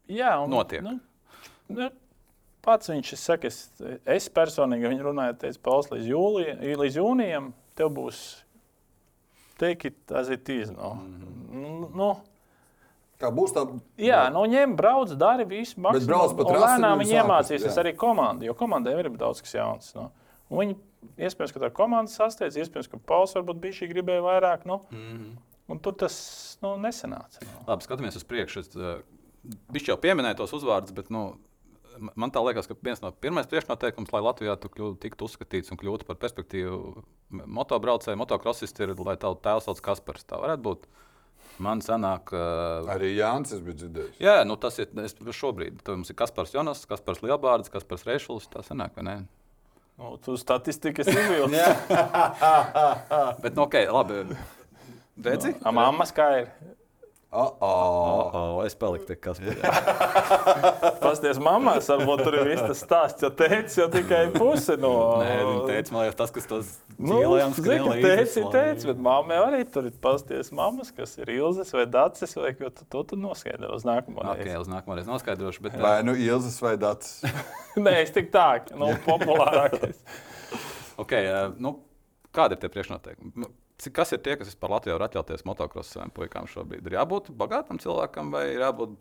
B: Jā, un,
A: Notiek.
B: Nu, nu, pats viņš saka, es, es personīgi viņu runāju, teicu, Pauls, līdz, jūlija, līdz jūnijam tev būs take it as it is. No. Mm -hmm. nu,
C: Kā būs tā?
B: jā, nu ņem, brauc, dari visu
C: brauc
B: maksimumu.
C: pa
B: un
C: trasi
B: Lēnām viņi iemācīsies arī komandai, jo komandai ir daudz kas jauns. No. Un Viņi, iespējams, ka tā komanda sasteidz, iespējams, ka Pauls varbūt bija šī gribēja vairāk. No. Mm -hmm. Un tur tas nu, nesanāca. No.
A: labi, skatāmies uz priekšu. Uh, Viņš jau pieminēja tos uzvārdus, bet nu, man tā liekas, ka viens no pirmais priekšnoteikums, lai Latvijā tu kļūtu, tiktu uzskatīts un kļūtu par perspektīvu motobraucēju, motokrosistu, ir, lai tavs tēvs sauc Kaspars. Tā varētu būt. Man sanāk, uh,
C: Arī Jānis es biju dzirdējis.
A: jā, nu, tas ir es, šobrīd. Tad mums ir Kaspars Jonas, Kaspars Lielbārds, Kaspars Reišulis. Tā sanāk, vai ne?
B: Nu, tu statistikas izvilci. (laughs)
A: Bet, nu, ok, labi. Redzi?
B: A mammas kā ir?
C: Oh, oh.
A: Oh, es paliku te Kaspars. (laughs)
B: Pasties, mammas, varbūt tur ir viss tas stāsts, jo teicis jau tikai pusi no.
A: Nē, viņa teica, man liekas, tas, kas tos
B: Nu,
A: ķīlējām
B: zini,
A: skrien līdzi,
B: teici, teici, bet mamma jau arī tur ir pasties mammas, kas ir Ilzes vai Dacis, vai ko tu, to tu noskaidro uz nākamo
A: Ok,
B: reizi.
A: uz nākamo reizi noskaidrošu. Bet,
C: Vai nu Ilzas vai Dats? (laughs)
B: Nē, es tik tā, nu, (laughs) populārākais.
A: okay, eh, nu, kādi ir tie priekšnoteikumi? Cik- Kas ir tie, kas vispār Latvijā var atļauties motocrossu saviem puikām šobrīd? Ir jābūt bagātam cilvēkam vai ir jābūt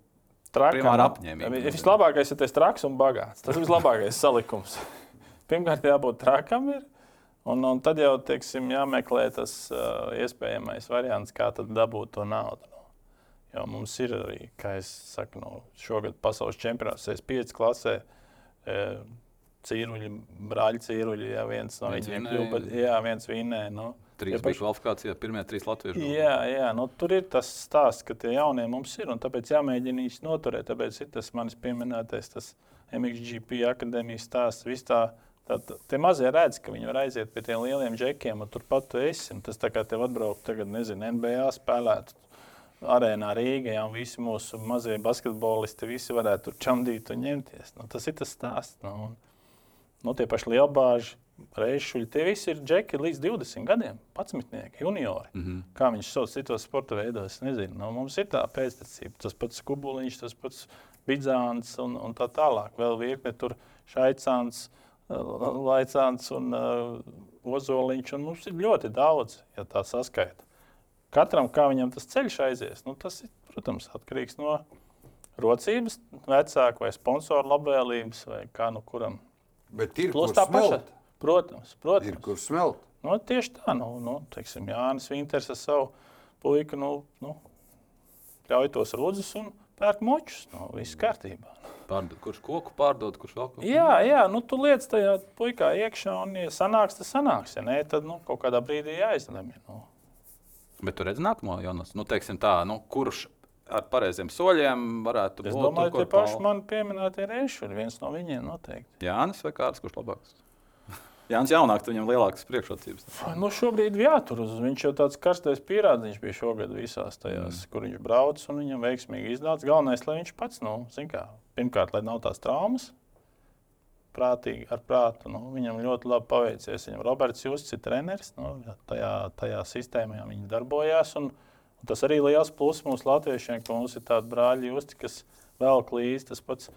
B: Trakam.
A: Apņēmīgi.
B: Vislabākais ir tas traks un bagāts. Tas ir vislabākais (laughs) salikums. (laughs) Pirmkārt, jābūt trakam. Ir. Un, un tad jau teiksim, jāmeklē tas uh, iespējamais variants, kā tad dabūt to naudu. Nu. Jo mums ir arī, kā jau teicu, nu, šogad pasaules čempionāts, 5 klasē. E, Cīruļi, brāļi, cīruļi, jā, viens no
A: Viens
B: viņiem kļuva. Jā, viens vinnēja. Nu.
A: Trīs
B: Ja
A: ja kvalifikācijā, pirmie trīs latvieši.
B: Jā, jā nu, tur ir tas stāsts, ka tie jaunie mums ir, un tāpēc jāmēģina viņus noturēt. Tāpēc ir tas manis pieminētais, tas MXGP akadēmijas stāsts. viss Tā, tā, tie mazie redz, ka viņi var aiziet pie tiem lieliem džekiem, un turpat tu esi. Un tas tā kā tev atbraukt, tagad, nezinu, NBA spēlēt. Arēnā Rīgā jau visi mūsu mazie basketbolisti visi varētu tur čamdīt un ņemties. Nu, tas ir tas stāsts. Nu, nu, tie paši lielbāži, reišuļi, tie visi ir džeki līdz 20 gadiem, 11, juniori. Mm -hmm. Kā viņš sauc citos sporta veidos, nezinu. Nu, mums ir tā pēctecība, tas pats kubuliņš, tas pats bidzāns un, un tā tālāk. Vēl virkne tur šaicāns, uh, laicāns un uh, ozoliņš. Un mums ir ļoti daudz, ja tā saskaita. Katram, kā viņam tas ceļš aizies, nu, tas ir, protams, atkarīgs no rocības, vecāka vai sponsora labvēlības vai kā nu kuram.
C: Bet ir
B: Plus tā paša.
C: smelt.
B: Protams, protams.
C: Ir kur smelt.
B: Nu, tieši tā, nu, nu, teiksim, Jānis Vinters ar savu puiku nu, nu, ļauj tos rudzus un pērk močus. Nu, viss kārtībā.
A: Pārdod, kurš koku pārdod, kurš vēl kaut ko?
B: Jā, jā, nu tu lietas tajā puikā iekšā, un, ja sanāks, tas sanāks. Ja nē, tad nu, kaut kādā brīdī jāizlemj. Nu.
A: Bet tu redzi nākamo, Jonas. Nu, teiksim tā, nu, kurš ar pareiziem soļiem varētu
B: Es
A: būt?
B: domāju,
A: tur,
B: ka tie paši man pieminētie reizes ir viens no viņiem noteikti.
A: Jānis vai Kārlis, kurš labāks? Jānis jaunāks, viņam lielākas priekšrocības.
B: Nu, šobrīd jātur uz. Viņš jau tāds karstais pierādziņš bija šogad visās tajās, mm. kur viņš brauc, un viņam veiksmīgi iznāca. Galvenais, lai viņš pats, nu, kā, pirmkārt, lai nav tās traumas, prātīgi ar prātu. Nu, viņam ļoti labi paveicies. Viņam Roberts Justs ir treneris, nu, tajā, tajā sistēmā viņi darbojās. Un, un tas arī liels pluss mums latviešiem, ka mums ir tādi brāļi Justi, kas vēl klīst. Tas pats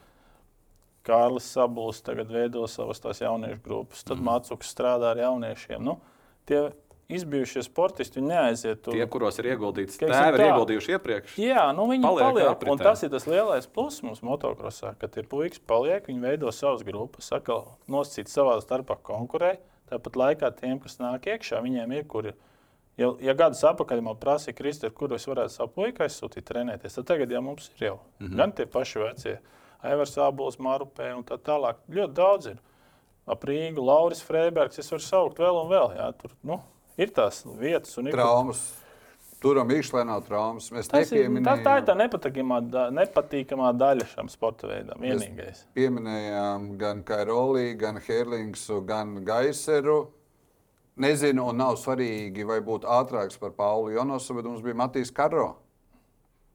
B: Kārlis Sabulis tagad veido savas tās jauniešu grupas, tad mm. Mācuks strādā ar jauniešiem. Nu, tie izbijušie sportisti neaiziet tur.
A: Tie, kuros ir ieguldīts, tēvi ir ieguldījuši iepriekš.
B: Jā, nu viņi
A: Paliek
B: paliek. un tas ir tas lielais pluss mums motokrosā, ka tie puikas paliek, viņi veido savas grupas, atkal nosacīt savā starpā konkurē. Tāpat laikā tiem, kas nāk iekšā, viņiem ir kur. Ja, ja gadus atpakaļ man prasīja, Kristē, kur es varētu savu puiku aizsūtīt, trenēties, tad tagad jau mums ir jau mm -hmm. gan tie paši vecie, Aivars Abols, Marupē un tā tālāk. Ļoti daudz ir. Ap Rīgu, Lauris Freibergs, es varu saukt vēl un vēl. Jā, tur nu, ir tās vietas un ir kur-
C: Traumas. Turam īkšķi nav traumas. Mēs
B: Tas ir, tā,
C: nepieminējām,
B: tā ir tā nepatīkamā, da, nepatīkamā daļa šam sporta veidam. Vienīgais.
C: pieminējām gan Kairolī, gan Herlingsu, gan Gaiseru. Nezinu, un nav svarīgi, vai būtu ātrāks par Paulu Jonosu, bet mums bija Matīs Karo.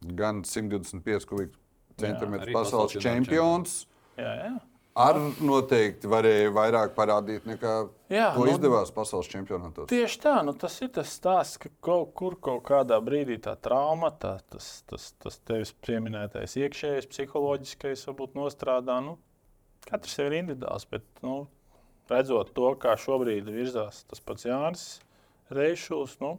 C: Gan 125 kubikcentimetru
A: arī
C: pasaules čempions.
B: Jā, jā.
C: Ar noteikti varēja vairāk parādīt nekā
B: Jā,
C: to
B: nu-
C: izdevās pasaules čempionātos.
B: Tieši tā, nu, tas ir tas stāsts, ka kaut kur kaut kādā brīdī tā trauma, tā, tas, tas, tas tevis pieminētais iekšējais, psiholoģiskais, varbūt nostrādā. Nu, katrs ir individuāls, bet nu, redzot to, kā šobrīd virzās tas pats Jānis Reišs, nu,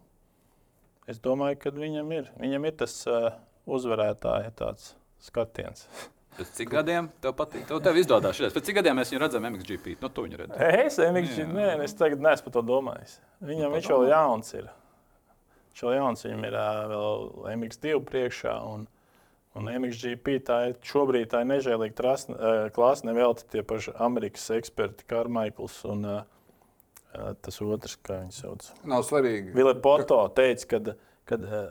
B: es domāju, ka viņam ir, viņam ir tas uh, uzvarētāja tāds skatiens. (laughs)
A: Pēc cik gadiem tev patīk? Tev, tev izdodas šis. Pēc cik gadiem mēs viņu redzam MXGP? Nu, tu viņu redzi.
B: Es domāju, nē, es tagad neesmu par to domājis. Viņam viņš vēl jauns ir. Viņš vēl jauns, viņam ir vēl MX2 priekšā. Un, un MXGP tā ir šobrīd tā ir nežēlīga trasne- ā, klase. Nevelti tie paši Amerikas eksperti, Karmaikls un tas otrs, kā viņš sauc.
C: Nav svarīgi.
B: Vile Porto teica, kad, kad ā,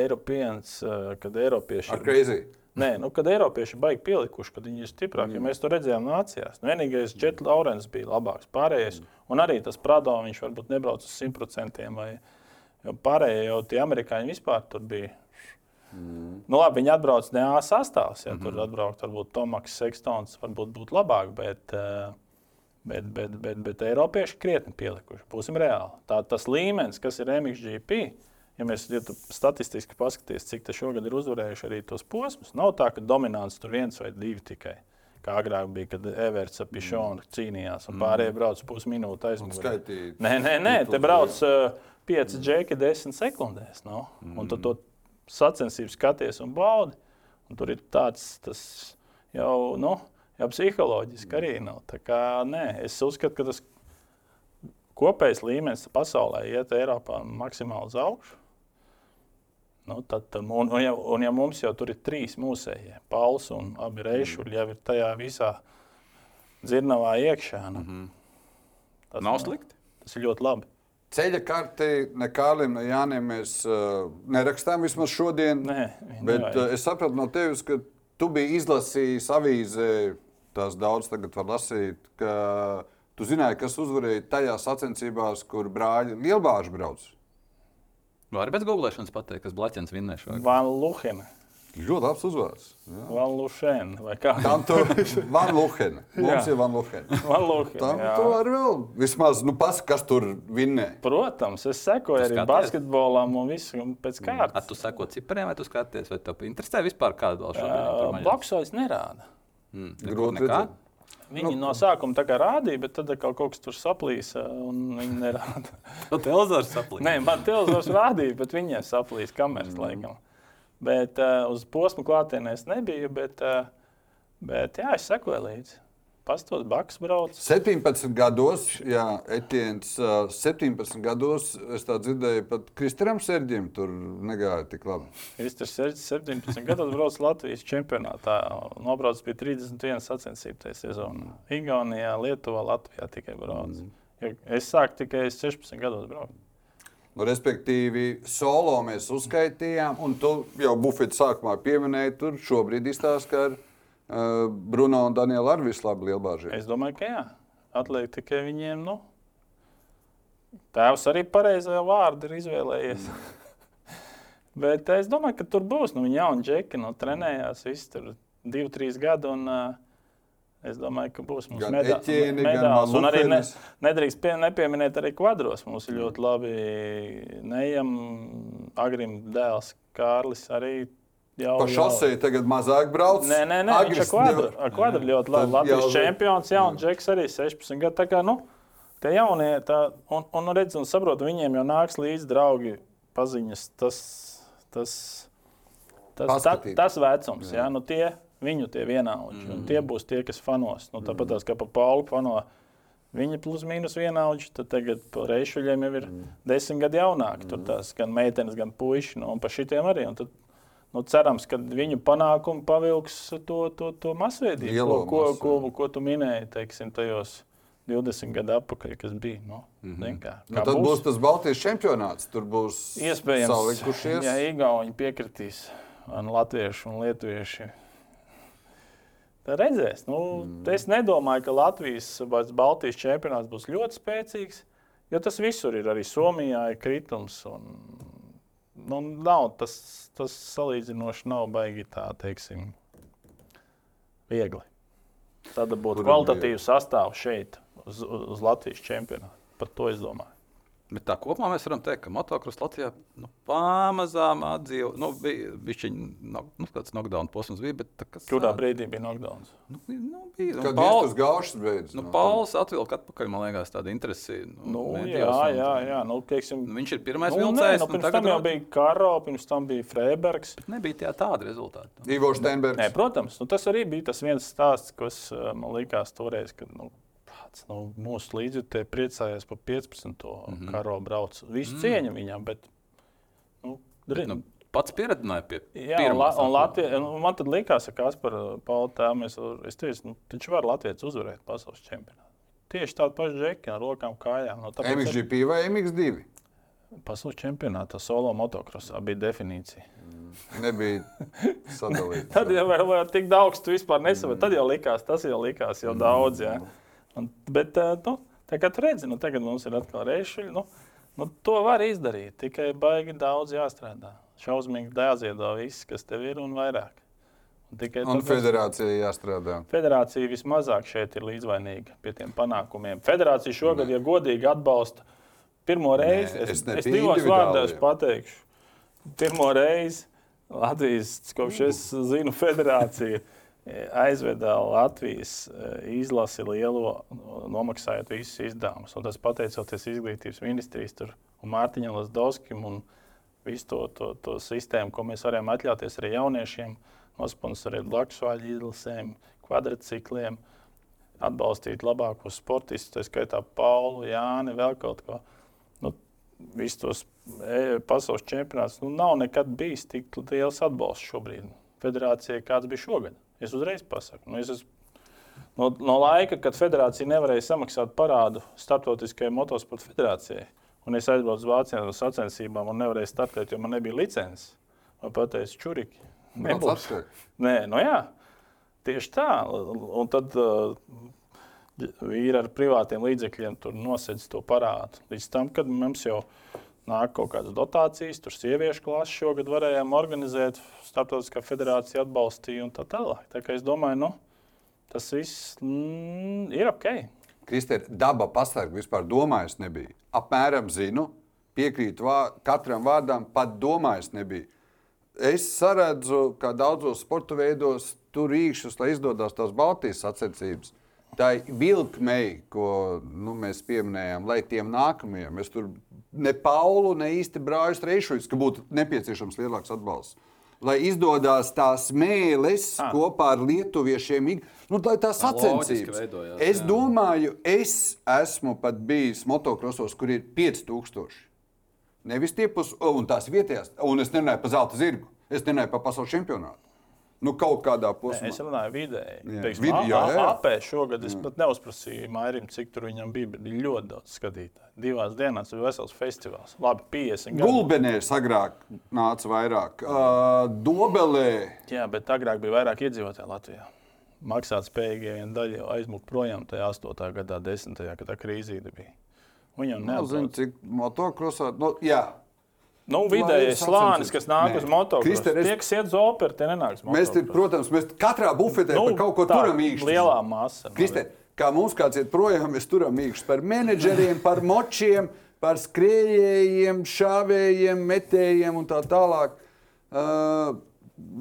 B: Eiropienas, ā, kad Eiropieši
C: Ar crazy.
B: Nē, nu, kad Eiropieši ir baigi pielikuši, kad viņi ir stiprāki, mm. ja mēs to redzējām nācijās. Nu, vienīgais Džets Laurens bija labāks, pārējais. Un arī tas Prado viņš varbūt nebrauc uz 100%. Vai, pārējie jau tie amerikāņi vispār tur bija. Mm. Nu, labi, viņi atbrauc ne A sastāvs. Ja, mm -hmm. Tur atbraukt varbūt Tomaks Sekstons, varbūt būtu labāk. Bet, eh, Bet, bet, bet, bet Eiropieši krietni pielikuši. Būsim reāli. Tā, tas līmenis, kas ir MXGP, ja mēs ja statistiski paskatīsimies, cik šogad ir uzvarējuši arī tos posmus, nav tā, ka dominants tur viens vai divi tikai. Kā agrāk bija, kad Everts ap Pišonu cīnījās un pārējie brauc pusminūti aizmugurē. Nē, nē, nē, te brauc uh, 5 džeki 10 sekundēs. No? Un tu to sacensību skaties un baudi. Un tur ir tāds tas jau, nu, jau psiholoģiski arī nav. Tā kā, nē, es uzskatu, ka tas kopējais līmenis pasaulē iet Eiropā maksimāli uz augšu. Nu, tad, un, un, ja, un ja mums jau tur ir trīs mūsējie, Pauls un abi reišuļi jau ir tajā visā dzirnavā iekšā, nu, mm -hmm. tas,
A: Nav slikti.
B: tas ir ļoti labi.
C: Ceļa karti ne Kārlim, ne Jānim mēs uh, nerakstām vismaz šodien.
B: Nē,
C: Bet
B: nevajag.
C: uh, es sapratu no tevis, ka tu biji izlasījis avīzē, tās daudz tagad var lasīt, ka tu zināji, kas uzvarēja tajās sacensībās, kur brāļi Lielbāži brauc.
A: Vari bez googlēšanas pateikt, kas blaķens vinnēs šogad.
B: Van Luhena,
C: Ļoti labs uzvārds. Jā.
B: Van Luhena vai kā?
C: Tam tur (laughs) Van Luhena. Mums
B: Jā.
C: ir Van Luhena.
B: Van Luhena.
C: Tam
B: jā.
C: tur arī vēl vismaz, nu, pas, kas tur vinnē.
B: Protams, es sekoju
A: Tu
B: arī basketbolam un visu un pēc
A: A,
B: kārtas.
A: tu seko cipriem, vai tu skaties, vai tev interesē vispār kādu vēl šobrīd?
B: Uh? Boxojas nerāda.
A: Mm,
C: Grūti
A: nekā?
C: redzēt.
B: Viņi no sākuma tā kā rādīja, bet tad kaut kas tur saplīsa un viņi nerāda. (laughs)
A: Tu televizors saplīst.
B: Nē, man televizors rādīja, bet viņiem saplīsa kameras mm. laikam. Bet uh, uz posmu klātienē es nebiju, bet, uh, bet jā, es sekoju līdzi. Pastos, Baks brauc.
C: 17 gados, jā, Etiens, ā, 17 gados es tā dzirdēju, pat Kristēnam Serģim tur negāja tik labi.
B: Kristers 17 gados brauc Latvijas čempionātā. Nobrauc pie 31 sacensību tajā sezonā. Igaunijā, Lietuvā, Latvijā tikai brauc. Ja Es sāku tikai 16 gados braukt.
C: Nu, respektīvi, solo mēs uzskaitījām, un tu jau bufetes sākumā pieminēji, tur šobrīd izstāsta, ka uh, Bruno un Danielu arī visu labi lielbāžīgi.
B: Es domāju, ka jā. Atliek tikai viņiem, nu, tēvs arī pareizajā vārdu ir izvēlējies. (laughs) Bet es domāju, ka tur būs. Nu, viņi jau un džeki nu, trenējās, tur divi, trīs gadi. Un, uh, Es domāju, ka būs mums meda
C: Eķēni,
B: medāls. Un arī ne, nedrīkst pie, nepieminēt arī kvadros. Mums ir ļoti labi neejam, agrim dēls Kārlis arī jau.
C: Pa
B: jau-
C: šosei tagad mazāk brauc.
B: Nē, nē, nē viņš ar kvadru, ar kvadru ļoti labi. Latvijas
C: jau-
B: čempions, jā, un Džeks arī 16 gadu. Tā kā, nu, tie jaunie, tā, un, un redz, un saprot, viņiem jau nāks līdzi draugi paziņas, tas, tas, tas, ta,
C: Paskatīt.
B: tas vecums, jā, nu tie, viņu tie vienaudži, un tie būs tie, kas fanos. Nu, tāpat tās kā pa Paulu fano. Viņi plus mīnus vienaudži, tad tagad pa reišuļiem jau ir desmit gadi jaunāki. Tur tās gan meitenes, gan puiši, nu, un pa šitiem arī. Un tad, nu, cerams, ka viņu panākumi pavilks to, to, to masveidību, ko, ko, ko, ko tu minēji, teiksim, tajos 20 gadu atpakaļ, kas bija. Nu, mm -hmm. kā,
C: Nu, tad būs tas Baltijas čempionāts. Tur būs
B: iespējams,
C: salikušies.
B: ja Igauni piekritīs, un Latvieši un Lietuvieši. Tad redzēs. Nu, mm. Es nedomāju, ka Latvijas Baltijas čempionāts būs ļoti spēcīgs, jo tas visur ir. Arī Somijā ir kritums. Un, nu, nav, tas, tas salīdzinoši nav baigi tā, teiksim, viegli. Tad būtu kvalitatīvs sastāvs šeit, uz, uz Latvijas čempionāta. Par to es domāju.
A: Bet tā kopumā mēs varam teikt, ka motocross Latvijā nu, pamazām atdzīvo. Nu, bija bija no, nu, kāds knockdown posms, bija, bet tā, kas,
B: Kurā brīdī bija knockdowns?
A: Nu, nu, bija. Nu,
C: Kad
A: Paul-
C: tas gaužs beidzas.
A: Nu, Pauls atvilka atpakaļ, man liekas, tāda interese.
B: Nu,
A: medijos
B: jā,
A: un-
B: jā, jā. Nu, teiksim,
A: Viņš ir pirmais
B: nu,
A: vilcējs.
B: nu, pirms tam jau bija Karo, pirms tam bija Freibergs.
A: Nebija tie tādi rezultāti.
C: Ivo Steinbergs.
B: Nē, protams, nu, tas arī bija tas viens stāsts, kas uh, man likās toreiz, kad nu, tāds, nu, mūsu līdzjutēji priecājās par 15. Mm -hmm. karo braucu. Visu mm. cieņu viņam, bet nu, dri,
A: Nu, pats pieredzināja pie atvilka.
B: Latvija, nu, man tad likās, ka Kaspar Pauli tēvam es, es teicu, nu, taču var Latvijas uzvarēt pasaules čempionātu. Tieši tādu pašu džeki ar rokām, kājām. No,
C: MXGP vai MX2?
B: pasaules čempionātā solo motokrosā bija definīcija.
C: Nebija sadalīts. (laughs)
B: Tad jau vēl, vēl tik daudz, tu vispār nesaproti. Tad jau likās, tas jau likās jau daudz. Jā. Un, bet, eh, nu, tu redzi, nu, tagad mums ir atkal reišuļi. Nu, nu, to var izdarīt, tikai baigi daudz jāstrādā. Šausmīgi jāziedo viss, kas tev ir un vairāk. Un tikai
C: Un
B: tāpēc-
C: federācijai jāstrādā.
B: Federācija vismazāk šeit ir līdzvainīga pie tiem panākumiem. Federācija šogad, ja godīgi atbalsta pirmo reizi,
C: es
B: es, es
C: pie
B: divos vārdos pateikšu, pirmo reizi Latvijas, kopš es zinu, federācija aizveda Latvijas eh, izlasi lielo, nomaksājot visus izdevumus. Tas pateicoties izglītības ministrijas un Mārtiņam Lasdovskim un visu to, to, to sistēmu, ko mēs varējām atļauties arī jauniešiem, nosponsorēt Latvijas izlasēm, kvadrcikliem, atbalstīt labākos sportistus, tā skaitā Paulu, Jāni, vēl kaut ko. Nu, Visus tos e, pasaules čempionātus nu, nav nekad bijis tik liels atbalsts šobrīd. Federācijai kāds bija šogad? Es uzreiz pasaku. Nu, es esmu No, no laika, kad federācija nevarēja samaksāt parādu Startautiskajai motosporta federācijai, un es aizbraucu uz Vācijā uz sacensībām un nevarēju startēt, jo man nebija licences. Man teica, čuriki. Nebūs. Nē, nu jā, tieši tā. Un tad uh, vīri ar privātiem līdzekļiem tur nosedz to parādu. Līdz tam, kad mums jau nāk kaut kādas dotācijas, tur sieviešu klases šogad varējām organizēt, Startautiskā federācija atbalstīja un tā tālāk. Tā kā es domāju, nu, tas viss mm, ir ok.
C: Kristēna, daba pasarga vispār domājis nebija. Apmēram zinu, piekrītu vā, katram vārdam, pat domājis nebija. Es saredzu, kā daudzos sporta veidos, tur rīkšus, lai izdodas tās Baltijas sacensības. Tā vilkmei, ko nu, mēs pieminējām, lai tiem nākamajiem. Es tur ne Paulu, ne īsti brāļus reišus, ka būtu nepieciešams lielāks atbalsts. lai izdodas tās mēlis ah. kopā ar lietuviešiem. Nu, lai tā
A: loģiski
C: sacensības.
A: veidojās,
C: Es
A: jā.
C: domāju, es esmu pat bijis motocrossos, kur ir 5000. Nevis tie pus, un tās vietējās, un es nerunāju par zelta zirgu. Es nerunāju par pasaules čempionātu. Nu, kaut kādā posmā.
B: Es runāju vidēji.
C: Jā.
B: Teiksim,
C: Vid- jā, jā.
B: AP šogad es pat neuzprasīju Mairim, cik tur viņam bija. Bija ļoti daudz skatītāju. Divās dienās bija vesels festivāls. Labi, 50 gadi.
C: Gulbenē agrāk nāca vairāk. Uh, Dobelē.
B: Jā, bet agrāk bija vairāk iedzīvotāju Latvijā. Maksāt spējīgie viena daļa jau aizmuka projām tajā 8. gadā, 10. kad tā krīzīte bija. Viņam
C: Nezinu,
B: neatzīst.
C: cik motokrosā. Nu, jā,
B: Nu, vidējais slānis, kas nāk
C: Nē.
B: uz motocrossu.
C: Krister, es-
B: Tie, kas iet uz operu, tie nenāks
C: mēs, te, protams, mēs katrā bufetē nu, par kaut ko
B: tā,
C: turam īkšķi.
B: Lielā masa.
C: Kristē, kā mums kāds iet projām, mēs turam īkšķi par menedžeriem, par močiem, par skrējējiem, šāvējiem, metējiem un tā tālāk. Uh,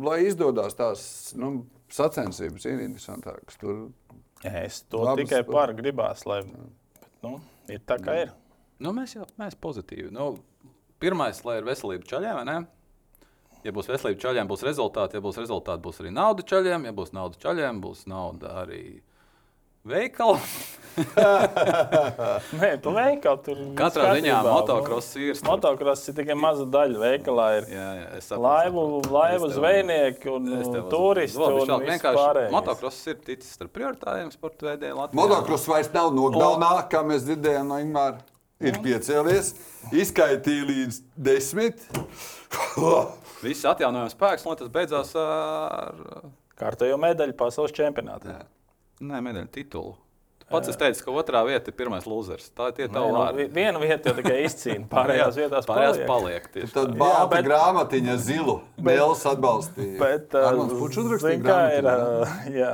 C: lai izdodas tās nu, sacensības, ir interesantākas. Tur
B: Es to
C: Labas-
B: tikai par gribās, lai bet, nu, ir tā, kā ir.
A: Nu, mēs jau mēs pozitīvi. Nu, pirmais, lai ir veselība ceļiem, vai ne? Ja būs veselība ceļiem, būs rezultāti. Ja būs rezultāti, būs arī nauda ceļiem. Ja būs nauda ceļiem, būs nauda arī veikalam. (laughs)
B: Nē, tu veikali tur
A: Katrā ziņā motocross ir.
B: Motocross ir tikai maza daļa veikalā. Ir
A: Jā, jā, es saprotu,
B: laivu, laivu zvejnieki un turisti. un
A: vienkārši. Motocross ir ticis starp prioritāriem sporta veidiem Latvijā.
C: motocross vairs nav no galvenā, kā mēs dzirdējām no Ingūna. Ir piecēlies, izkaitīja līdz desmit. (laughs)
A: Viss atjaunojums spēks, un tas beidzās ar
B: Kārtējo medaļu pasaules čempionātā.
A: Nē, medaļu titulu. Tu pats esi teicis, ka otrā vieta ir pirmais losers. Tā ir tie tavi
B: Nē, nu,
A: vārdi.
B: vi- Viena vieta jau tikai izcīna, (laughs) pārējās vietās
A: pārējās
B: paliek.
A: paliek.
C: Tad
A: tā.
C: balta
B: bet-
C: grāmatiņa zilu. (laughs) Mēls atbalstīja.
B: Bet, uh,
C: uzrakstīja
B: ir,
C: grāmatiņu,
B: uh, jā,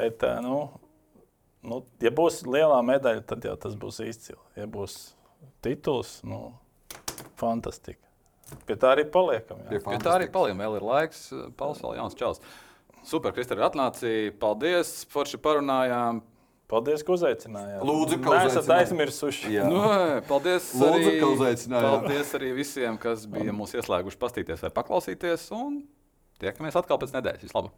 B: bet, uh, nu, nu, ja būs lielā medaļa, tad jau tas būs izcili. Ja būs tituls, nu, fantastika. Pie tā arī paliekam. Jā.
C: Pie
A: Pie tā arī paliek. Vēl ir laiks. Pauls vēl jauns čels. Super, Kristēna, atnācīja. Paldies, forši parunājām.
B: Paldies, ka uzaicinājāt.
C: Lūdzu, ka
B: Mēs esat aizmirsuši.
A: Nu, paldies,
C: Lūdzu,
A: arī,
C: ka uzaicinājāt.
A: paldies arī visiem, kas bija mūs ieslēguši, pastīties vai paklausīties. Un tiekamies atkal pēc nedēļas. Vislabāk!